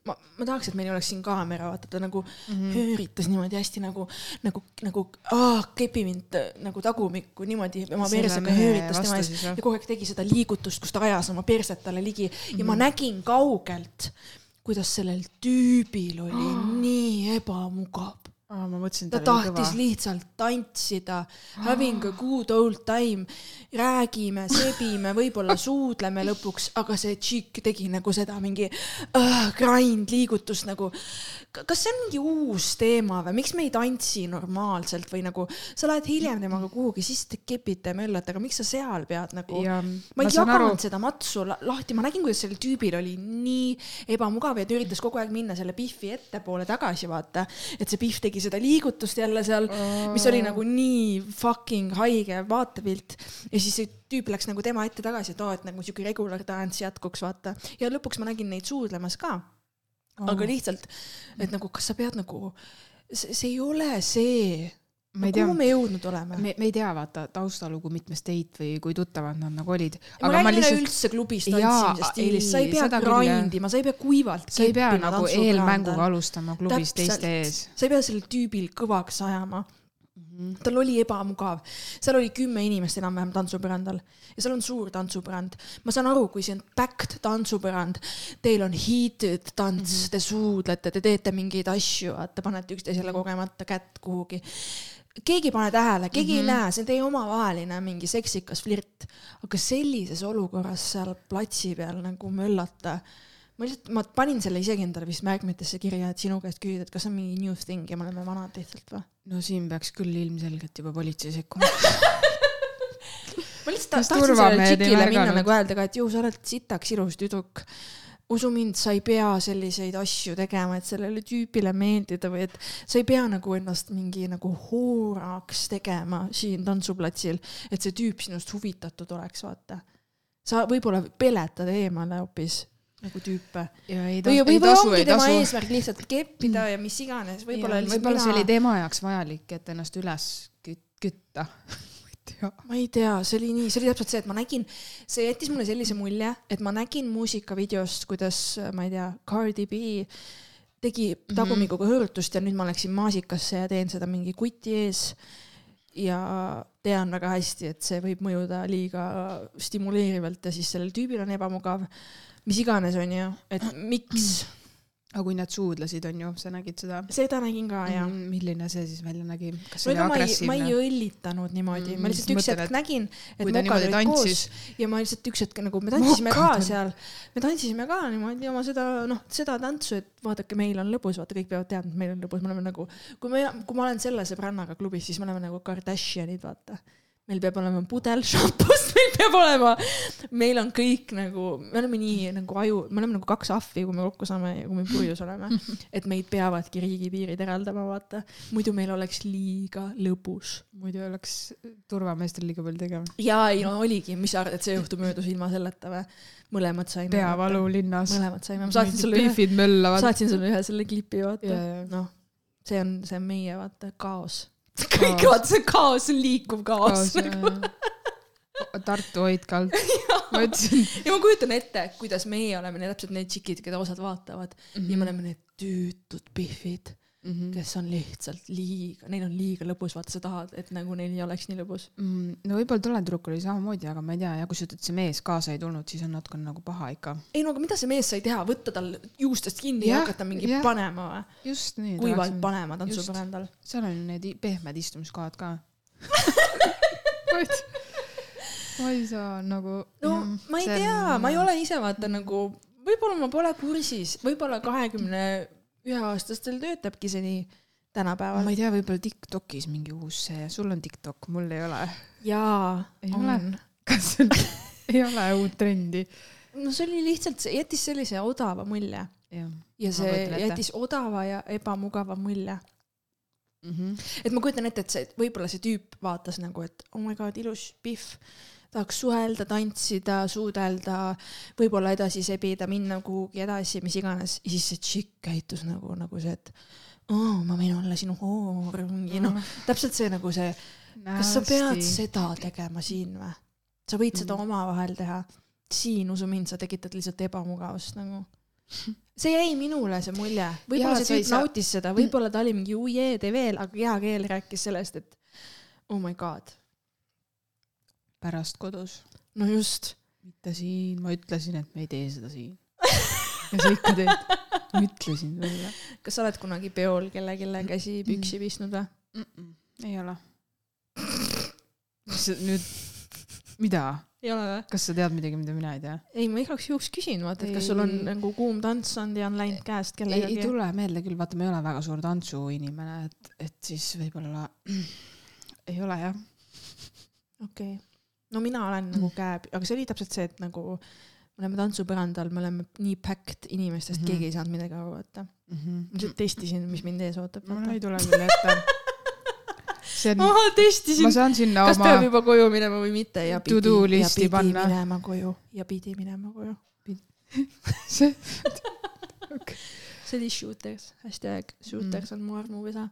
ma, ma tahaks, et meil oleks siin kaamera, vaata ta nagu Mhm. mm. hööritas niimoodi hästi nagu, nagu, nagu aa, kepi mind nagu tagumikku niimoodi oma persega hööritas tema ees ja kogu aeg tegi seda liigutust, kus ta ajas oma perset talle ligi mm -hmm. ja ma nägin kaugelt, kuidas sellel tüübil oli oh. nii ebamugav. aa, ma mõtlesin, ta tahtis kõva. lihtsalt tantsida, having a good old time, räägime, sebime, võib-olla suudleme lõpuks, aga see tšikk tegi nagu seda mingi uh, grind liigutust nagu. kas see on mingi uus teema või? Miks me ei tantsi normaalselt või nagu sa lähed hiljem temaga kuhugi, siis te kepite möllate, aga miks sa seal pead nagu? Ja ma ei saan jaganud aru, seda matsu la- lahti, ma nägin, kuidas sellel tüübil oli nii ebamugav ja ta üritas kogu aeg minna selle Biffi ettepoole tagasi, vaata. et see Biff tegi seda liigutust jälle seal, mis oli nagu nii fucking haige vaatepilt. ja siis see tüüp läks nagu tema ette tagasi, et oo, et nagu siuke regular dance jätkuks, vaata. ja lõpuks ma nägin neid suudlemas ka. aga lihtsalt, et nagu, kas sa pead nagu, see ei ole see. Ma ei tea kuhu, me jõudnud oleme? me, me ei tea, vaata taustalugu mitmest teid või kui tuttavad nad nagu olid. ma räägin üleüldse klubis tantsimise stiilist, sa ei pea grindima, sa ei pea kuivalt sa ei pea nagu eelmänguga alustama klubis Täpselt. teiste ees. sa ei pea sellel tüübil kõvaks ajama. tal oli ebamugav, seal oli kümme inimest enam-vähem tantsupõrandal ja seal on suur tantsupõrand. ma saan aru, kui see on packed tantsupõrand, teil on heated tants mm, -hmm. te suudlete, te teete mingeid asju, vaata, panete üksteisele kogemata kätt kuhugi keegi ei pane tähele, keegi mm -hmm. ei näe, see on teie omavaheline mingi seksikas flirt. aga sellises olukorras seal platsi peal nagu möllata, ma lihtsalt, ma panin selle isegi endale vist märkmetesse kirja, et sinu käest küsida, et kas on mingi new thing ja me oleme vanad lihtsalt või? no siin peaks küll ilmselgelt juba politsei sekkuma. ma lihtsalt tahtsin sellele tšikile minna nagu öelda ka, et ju sa oled sitaks ilus tüdruk. Usu mind, sa ei pea selliseid asju tegema, et sellele tüübile meeldida või et sa ei pea nagu ennast mingi nagu hooraks tegema siin tantsuplatsil, et see tüüp sinust huvitatud oleks, vaata. sa võib-olla peletad eemale hoopis nagu tüüpe. või, või, ongi tema tasu. eesmärk lihtsalt keppida ja mis iganes, võib-olla võib-olla see oli tema jaoks vajalik, et ennast üles küt- kütta. Tea. ma ei tea, see oli nii, see oli täpselt see, et ma nägin, see jättis mulle sellise mulje, et ma nägin muusikavideost, kuidas ma ei tea, Cardi B tegi tagumikuga hõõrutust ja nüüd ma läksin maasikasse ja teen seda mingi kuti ees. Ja tean väga hästi, et see võib mõjuda liiga stimuleerivalt ja siis sellel tüübil on ebamugav, mis iganes, onju, et miks, aga kui nad suudlesid, on ju, sa nägid seda? seda nägin ka ja Mm, milline see siis välja nägi? kas see oli ega ma ei, agressiivne? õllitanud niimoodi. Mm,, ma lihtsalt üks hetk et nägin, et mokad olid koos tantsis, ja ma lihtsalt üks hetk nagu me tantsisime ka Mokad. on- seal, me tantsisime ka niimoodi oma seda noh, seda tantsu, et vaadake, meil on lõbus, vaata kõik peavad teadma, et meil on lõbus, me oleme nagu, kui me, kui ma olen selle sõbrannaga klubis, siis me oleme nagu Kardashianid, vaata. Meil peab olema pudel šampust, meil peab olema, meil on kõik nagu, me oleme nii nagu aju, me oleme nagu kaks ahvi, kui me kokku saame ja kui me purjus oleme, et meid peavadki riigipiirid eraldama, vaata. muidu meil oleks liiga lõbus muidu oleks turvameestel liiga palju tegema. ja ei no oligi, mis sa arvad, et see õhtu möödus ilma selleta või? mõlemad saime. peavalu linnas. mõlemad saime, ma saatsin sulle ühe, saatsin sulle ühe selle klipi, vaata Jaa, jaa. noh, see on, see on meie vaata kaos. Kõik vaata see kaos, liikuv kaos, kaos. Tartu hoidke alt. ma ütlesin ja ma kujutan ette, kuidas meie oleme need täpselt need tšikid, keda osad vaatavad mm Mhm. -hmm. ja me oleme need tüütud pihvid, mm, -hmm. kes on lihtsalt liiga, neil on liiga lõbus, vaata sa tahad, et nagu neil ei oleks nii lõbus mm,. no võib-olla tollel tüdrukul oli samamoodi, aga ma ei tea, ja kui sa ütled, see mees kaasa ei tulnud, siis on natuke nagu paha ikka. ei no aga mida see mees sai teha, võtta tal juustest kinni ja, ja hakata mingi ja. panema või? just nii. kuivalt on... panema tantsupõrandal. seal on need pehmed istumiskohad ka ma ei saa nagu. no ma ei tea, ma ei ole ise vaata nagu võib-olla ma pole kursis, võib-olla kahekümne 20 üheaastastel töötabki see nii tänapäeval. ma ei tea, võib-olla Tiktokis mingi uus see, sul on Tiktok, mul ei ole. jaa. ei on. ole. kas sul ei ole uut trendi? no see oli lihtsalt, see jättis sellise odava mulje. ja see jättis odava ja ebamugava mulje. Mm -hmm. et ma kujutan ette, et see, võib-olla see tüüp vaatas nagu, et oh my god, ilus pihv tahaks suhelda, tantsida, suudelda, võib-olla edasi sebida, minna kuhugi edasi, mis iganes, ja siis see tšikk käitus nagu, nagu see, et oh, ma võin olla sinu hoor, mingi noh, täpselt see nagu see, kas sa pead seda tegema siin või? sa võid seda Mhm. omavahel teha. siin, usu mind, sa tekitad lihtsalt ebamugavust nagu. see jäi minule, see mulje. võib-olla see tüüp nautis seda, võib-olla ta oli mingi ujee tee veel, aga keha-keel rääkis sellest, et oh my god. Pärast kodus. no just. mitte siin, ma ütlesin, et me ei tee seda siin. ja sa ikka teed. ma ütlesin sulle kas sa oled kunagi peol kellelegi käsi püksi pistnud või? mm. -mm. ei ole. mis nüüd, mida? ei ole või? kas sa tead midagi, mida mina ei tea? ei, ma igaks juhuks küsin, vaata, et kas sul on nagu kuum tants olnud ja on läinud käest ei, ei kellegagi. tule meelde küll, vaata, ma ei ole väga suur tantsuinimene, et, et siis võib-olla ei ole jah. okei okay.. No mina olen nagu käe, aga see oli täpselt see, et nagu me oleme tantsupõrandal, me oleme nii packed inimestest mm. -hmm. keegi ei saanud midagi aru võtta. ma lihtsalt testisin, mis mind ees ootab. mul ei tule küll ette. see on, ma ma testisin, saan sinna kas peab oma, juba koju minema või mitte ja pidi do, ja listi panna. minema koju ja pidi minema koju. see, see oli shooters, hashtag shooters on mu armupesa.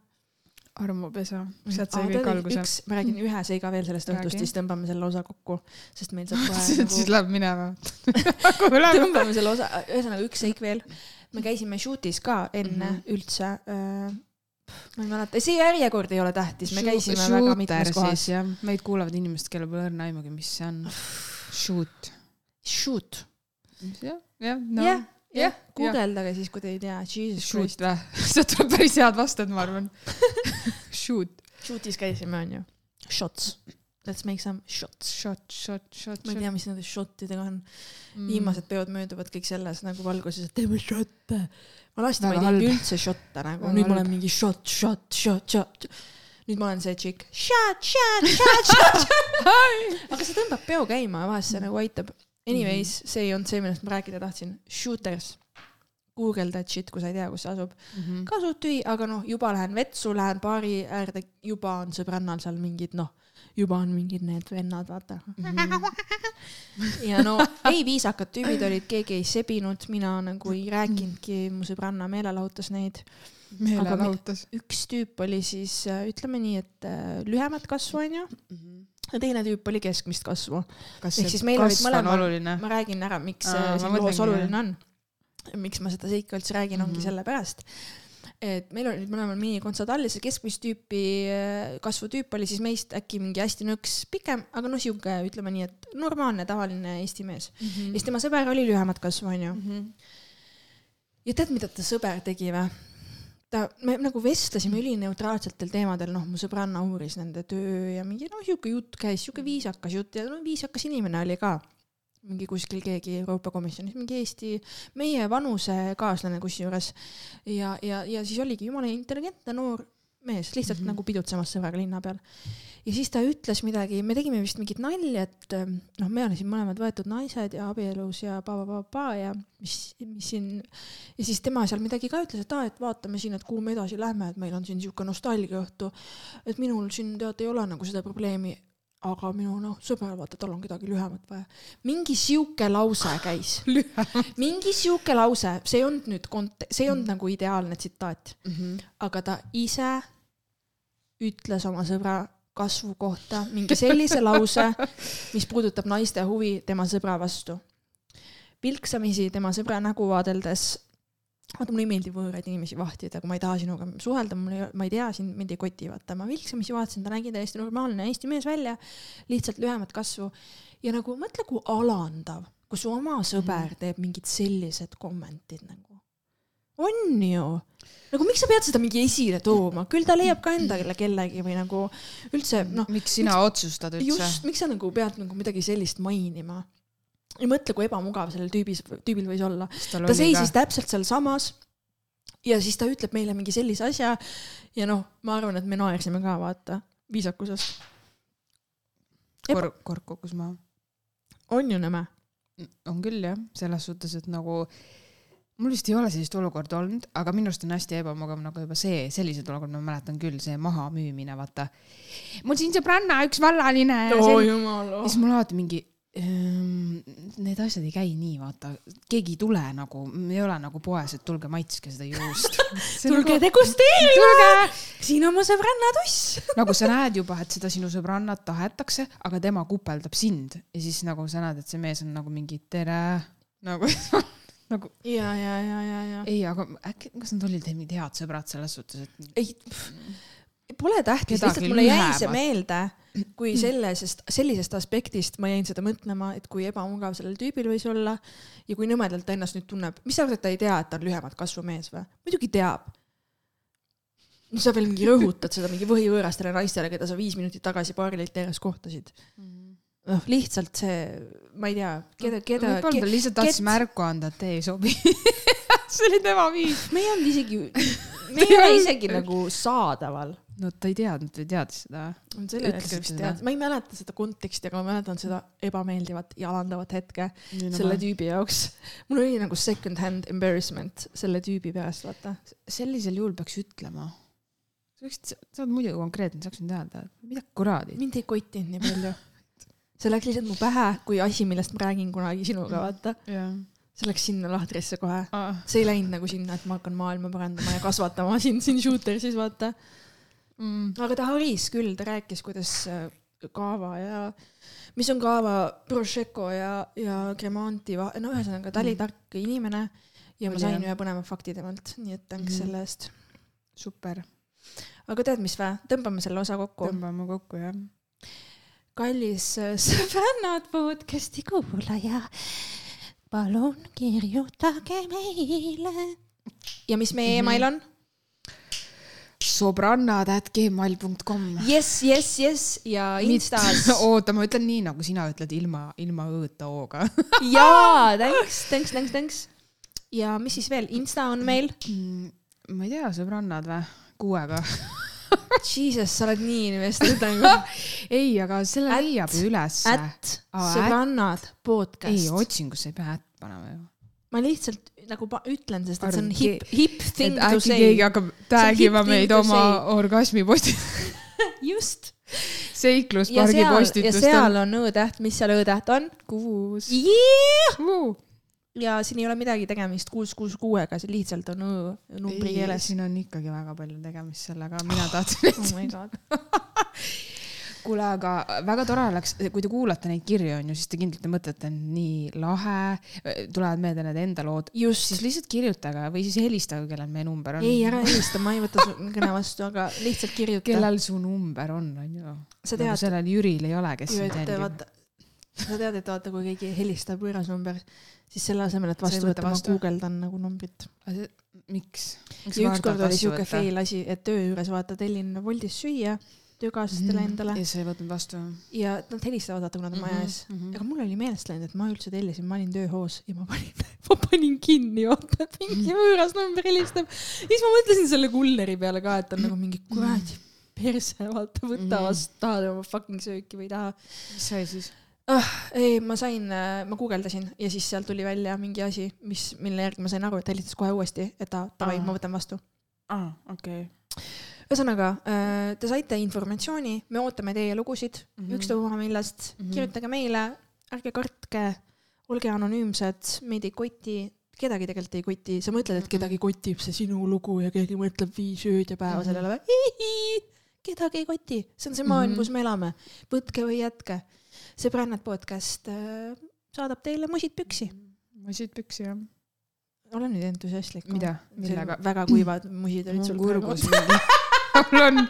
armupesa, sealt sai kõik alguse. üks, ma räägin ühe seiga veel sellest õhtust, siis tõmbame selle osa kokku, sest meil saab kohe siis nagu läheb minema. tõmbame selle osa, ühesõnaga üks seik veel. me käisime shoot'is ka enne mm. -hmm. üldse äh,. ma ei mäleta, see järjekord ei ole tähtis, me käisime väga mitmes kohas. meid kuulavad inimesed, kellel pole õrna aimugi, mis see on. Shoot. Shoot, jah, jah, no jah, jah,, guugeldage siis, kui te ei tea, Jesus shoot või? sealt tuleb päris head vastused, ma arvan. Shoot, Shoot'is käisime, onju. Shots, let's make some shots. shot, shot, shot, ma ei shot. tea, mis nende shot idega on. Mm. viimased peod mööduvad kõik selles nagu valguses, et teeme šotte. vanasti ma ei teinud halb. üldse šotte nagu, nüüd ma olen halb. mingi šot, šot, šot, šot. nüüd ma olen see tšikk, aga see tõmbab peo käima ja vahest see nagu aitab. Anyways, see ei olnud see, millest ma rääkida tahtsin. Shooters. Google that shit, kui sa ei tea, kus see asub. Mhm. ka suht tühi, aga noh, juba lähen vetsu, lähen baari äärde, juba on sõbrannal seal mingid noh, juba on mingid need vennad, vaata. ja no ei viisakad tüübid olid, keegi ei sebinud, mina nagu ei rääkinudki, mu sõbranna meelelahutas neid. meelelahutus. üks tüüp oli siis ütleme nii, et äh, lühemat kasvu onju ja teine tüüp oli keskmist kasvu. kas Ehk siis meil olid oluline? ma räägin ära, miks Aa, see loos oluline on. miks ma seda seika üldse räägin, ongi Mhm. sellepärast, et meil olid mõlemal miinikontsad all ja see keskmist tüüpi äh, kasvutüüp oli siis meist äkki mingi hästi nõks pikem, aga noh, sihuke ütleme nii, et normaalne tavaline Eesti mees. ja siis tema sõber oli lühemat kasvu, onju. Mhm. ja tead, mida ta sõber tegi või? ta, me nagu vestlesime ülineutraalsetel teemadel, noh, mu sõbranna uuris nende töö ja mingi noh, sihuke jutt käis, sihuke viisakas jutt ja no viisakas inimene oli ka. mingi kuskil keegi Euroopa Komisjonis, mingi Eesti, meie vanusekaaslane kusjuures. ja, ja, ja siis oligi jumala intelligentne noor mees, lihtsalt mm. -hmm. nagu pidutsemas sõbraga linna peal. ja siis ta ütles midagi, me tegime vist mingit nalja, et ähm, noh, me oleme siin mõlemad võetud naised ja abielus ja pa-pa-pa-pa ja mis, mis siin ja siis tema seal midagi ka ütles, et aa, et vaatame siin, et kuhu me edasi lähme, et meil on siin niisugune nostalgiaõhtu. et minul siin tead ei ole nagu seda probleemi, aga minu noh, sõber, vaata, tal on kedagi lühemat vaja. mingi sihuke lause käis. mingi sihuke lause, see ei olnud nüüd kont-, see ei olnud nagu ideaalne tsitaat, Mhm. aga ta ise ütles oma sõbra kasvu kohta mingi sellise lause, mis puudutab naiste huvi tema sõbra vastu. pilksamisi tema sõbra nägu vaadeldes, vaata mulle ei meeldi võõraid inimesi vahtida, kui ma ei taha sinuga suhelda, mul ei, ma ei tea sind, mind ei koti, vaata, ma vilksamisi vaatasin, ta nägi täiesti normaalne Eesti mees välja, lihtsalt lühemat kasvu ja nagu mõtle, kui alandav, kui su oma sõber teeb mingid sellised kommentid nagu. On ju, nagu miks sa pead seda mingi esile tooma, küll ta leiab ka endale kellegi või nagu üldse noh, miks sina otsustad üldse? just, miks sa nagu pead nagu midagi sellist mainima. ja mõtle, kui ebamugav sellel tüübis, tüübil võis olla. ta seisis täpselt sealsamas ja siis ta ütleb meile mingi sellise asja ja noh, ma arvan, et me naersime ka, vaata, viisakusest. kor-, kork kukkus maha. on ju nõme? on küll jah, selles suhtes, et nagu mul vist ei ole sellist olukorda olnud, aga minu arust on hästi ebamugav nagu juba see, sellised olukorrad, ma mäletan küll, see mahamüümine, vaata. mul siin sõbranna üks vallaline ja oo jumal ja. siis mul alati mingi, need asjad ei käi nii, vaata, keegi ei tule nagu, ei ole nagu poes, et tulge maitske seda juust. tulge degusteerima, tulge, siin on mu sõbranna tuss. nagu sa näed juba, et seda sinu sõbrannat tahetakse, aga tema kupeldab sind ja siis nagu sa näed, et see mees on nagu mingi tere, nagu, nagu ja, ja, ja, ja, ja. ei, aga äkki, kas nad olid mingid head sõbrad selles suhtes, et ei, pole tähtis, lihtsalt mulle jäi see meelde, kui sellisest, sellisest aspektist ma jäin seda mõtlema, et kui ebamugav sellel tüübil võis olla ja kui nõmedalt ta ennast nüüd tunneb. mis sa arvad, et ta ei tea, et ta on lühemat kasvu mees või? muidugi teab. no sa veel mingi rõhutad seda mingi võhivõõrastele naistele, keda sa viis minutit tagasi baarilt järjest kohtasid. noh, lihtsalt see, ma ei tea, keda, keda, võib-olla ta lihtsalt tahtis ket- märku anda, et ei sobi. see oli tema viis. me ei olnud isegi, me ei ole isegi nagu saadaval no ta ei teadnud või teadis seda? sellel hetkel vist seda? tead, ma ei mäleta seda konteksti, aga ma mäletan seda ebameeldivat ja alandavat hetke selle tüübi jaoks. mul oli nagu second hand embarrassment selle tüübi pärast, vaata. sellisel juhul peaks ütlema. sa võiksid, sa oled muidu konkreetne, sa võiksid öelda, et mida kuradi. mind ei kotinud nii palju. see läks lihtsalt mu pähe kui asi, millest ma räägin kunagi sinuga, vaata. jah. see läks sinna lahtrisse kohe. Ah. see ei läinud nagu sinna, et ma hakkan maailma parandama ja kasvatama siin, siin shooter'is, vaata. Mm. aga ta haris küll, ta rääkis, kuidas äh, kaava ja, mis on kaava, prosecco ja, ja Cremonti, no ühesõnaga ta oli Mm. tark inimene ja ma sain ühe põneva fakti temalt, nii et thanks Mhm. selle eest. super, aga tead, mis vä, tõmbame selle osa kokku. tõmbame kokku jah. Kallis äh, sõbrannad podcast'i kuulaja, palun kirjutage meile. ja mis meie Mhm. email on? sobrannad at gmail.com. jess, jess, jess ja Instas. oota, ma ütlen nii, nagu sina ütled, ilma, ilma õ-ta O-ga. jaa, thanks, thanks, thanks, thanks. ja mis siis veel, Insta on meil. ma ei tea, sõbrannad või? kuuega. Jesus, sa oled nii invested nagu. ei, aga selle At- leiab ju ülesse. ätt, Aa, sõbrannad, ei, podcast. otsingusse ei pea ätt panema ju. ma lihtsalt nagu ütlen, sest et see on hip, hip thing to say keegi. hakkab tagima hip meid oma orgasmiposti-, just. seikluspargi seal, ja postitustel. seal on õ-täht, mis seal õ-täht on? kuus. Yeah! Ja siin ei ole midagi tegemist kuus, kuus, kuuega, see lihtsalt on numbri keeles. siin on ikkagi väga palju tegemist sellega, mina tahtsin oh kuule, aga väga tore oleks, kui te kuulate neid kirju, onju, siis te kindlasti mõtlete, nii lahe, tulevad meelde need enda lood, just siis, lihtsalt kirjutage või siis helistage, kellel meie number on. ei ära helista, ma ei võta su kõne vastu, aga lihtsalt kirjuta. kellel su number on, onju. sa nagu tead sellel Jüril ei ole, kes sind jälgib. vaata, sa tead, et vaata, kui keegi helistab võõras number, siis selle asemel, et vastu võtta, ma guugeldan nagu numbrit. miks? ja ükskord oli siuke fail asi, et töö juures vaata tellin Woldis süüa töökaaslastele endale ja sa ei võtnud vastu. ja nad helistavad, vaata, kui nad on maja ees. aga mul oli meelest läinud, et ma üldse tellisin, ma olin tööhoos ja ma panin, ma panin kinni, vaata, et mingi võõras number helistab. siis ma mõtlesin selle kulleri peale ka, et on nagu mingi kuradi perse, vaata, võta Mhm. vastu, tahad oma fucking sööki või ei taha. mis sai siis? ei, ma sain, ma guugeldasin ja siis sealt tuli välja mingi asi, mis, mille järgi ma sain aru, et ta helistas kohe uuesti, et ta, davai, ma võtan vastu. aa, okei. ühesõnaga, te saite informatsiooni, me ootame teie lugusid mm. -hmm. ükstapuha millest mm. -hmm. kirjutage meile, ärge kartke, olge anonüümsed, meid ei koti, kedagi tegelikult ei koti, sa mõtled, et Mhm. kedagi kotib see sinu lugu ja keegi mõtleb viis ööd ja päeva Mhm. sellele või? kedagi ei koti, see on see maailm mm. -hmm. kus me elame. võtke või jätke. Sõbrannad podcast äh, saadab teile musid püksi. musid püksi jah. ole nüüd entusiastlik. Mida? Millega? väga kuivad musid olid sul kurgus mul on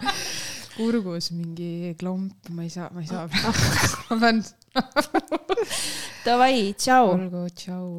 kurgus mingi klomp, ma ei saa, ma ei saa. ma pean, Davai, tšau. olgu, tšau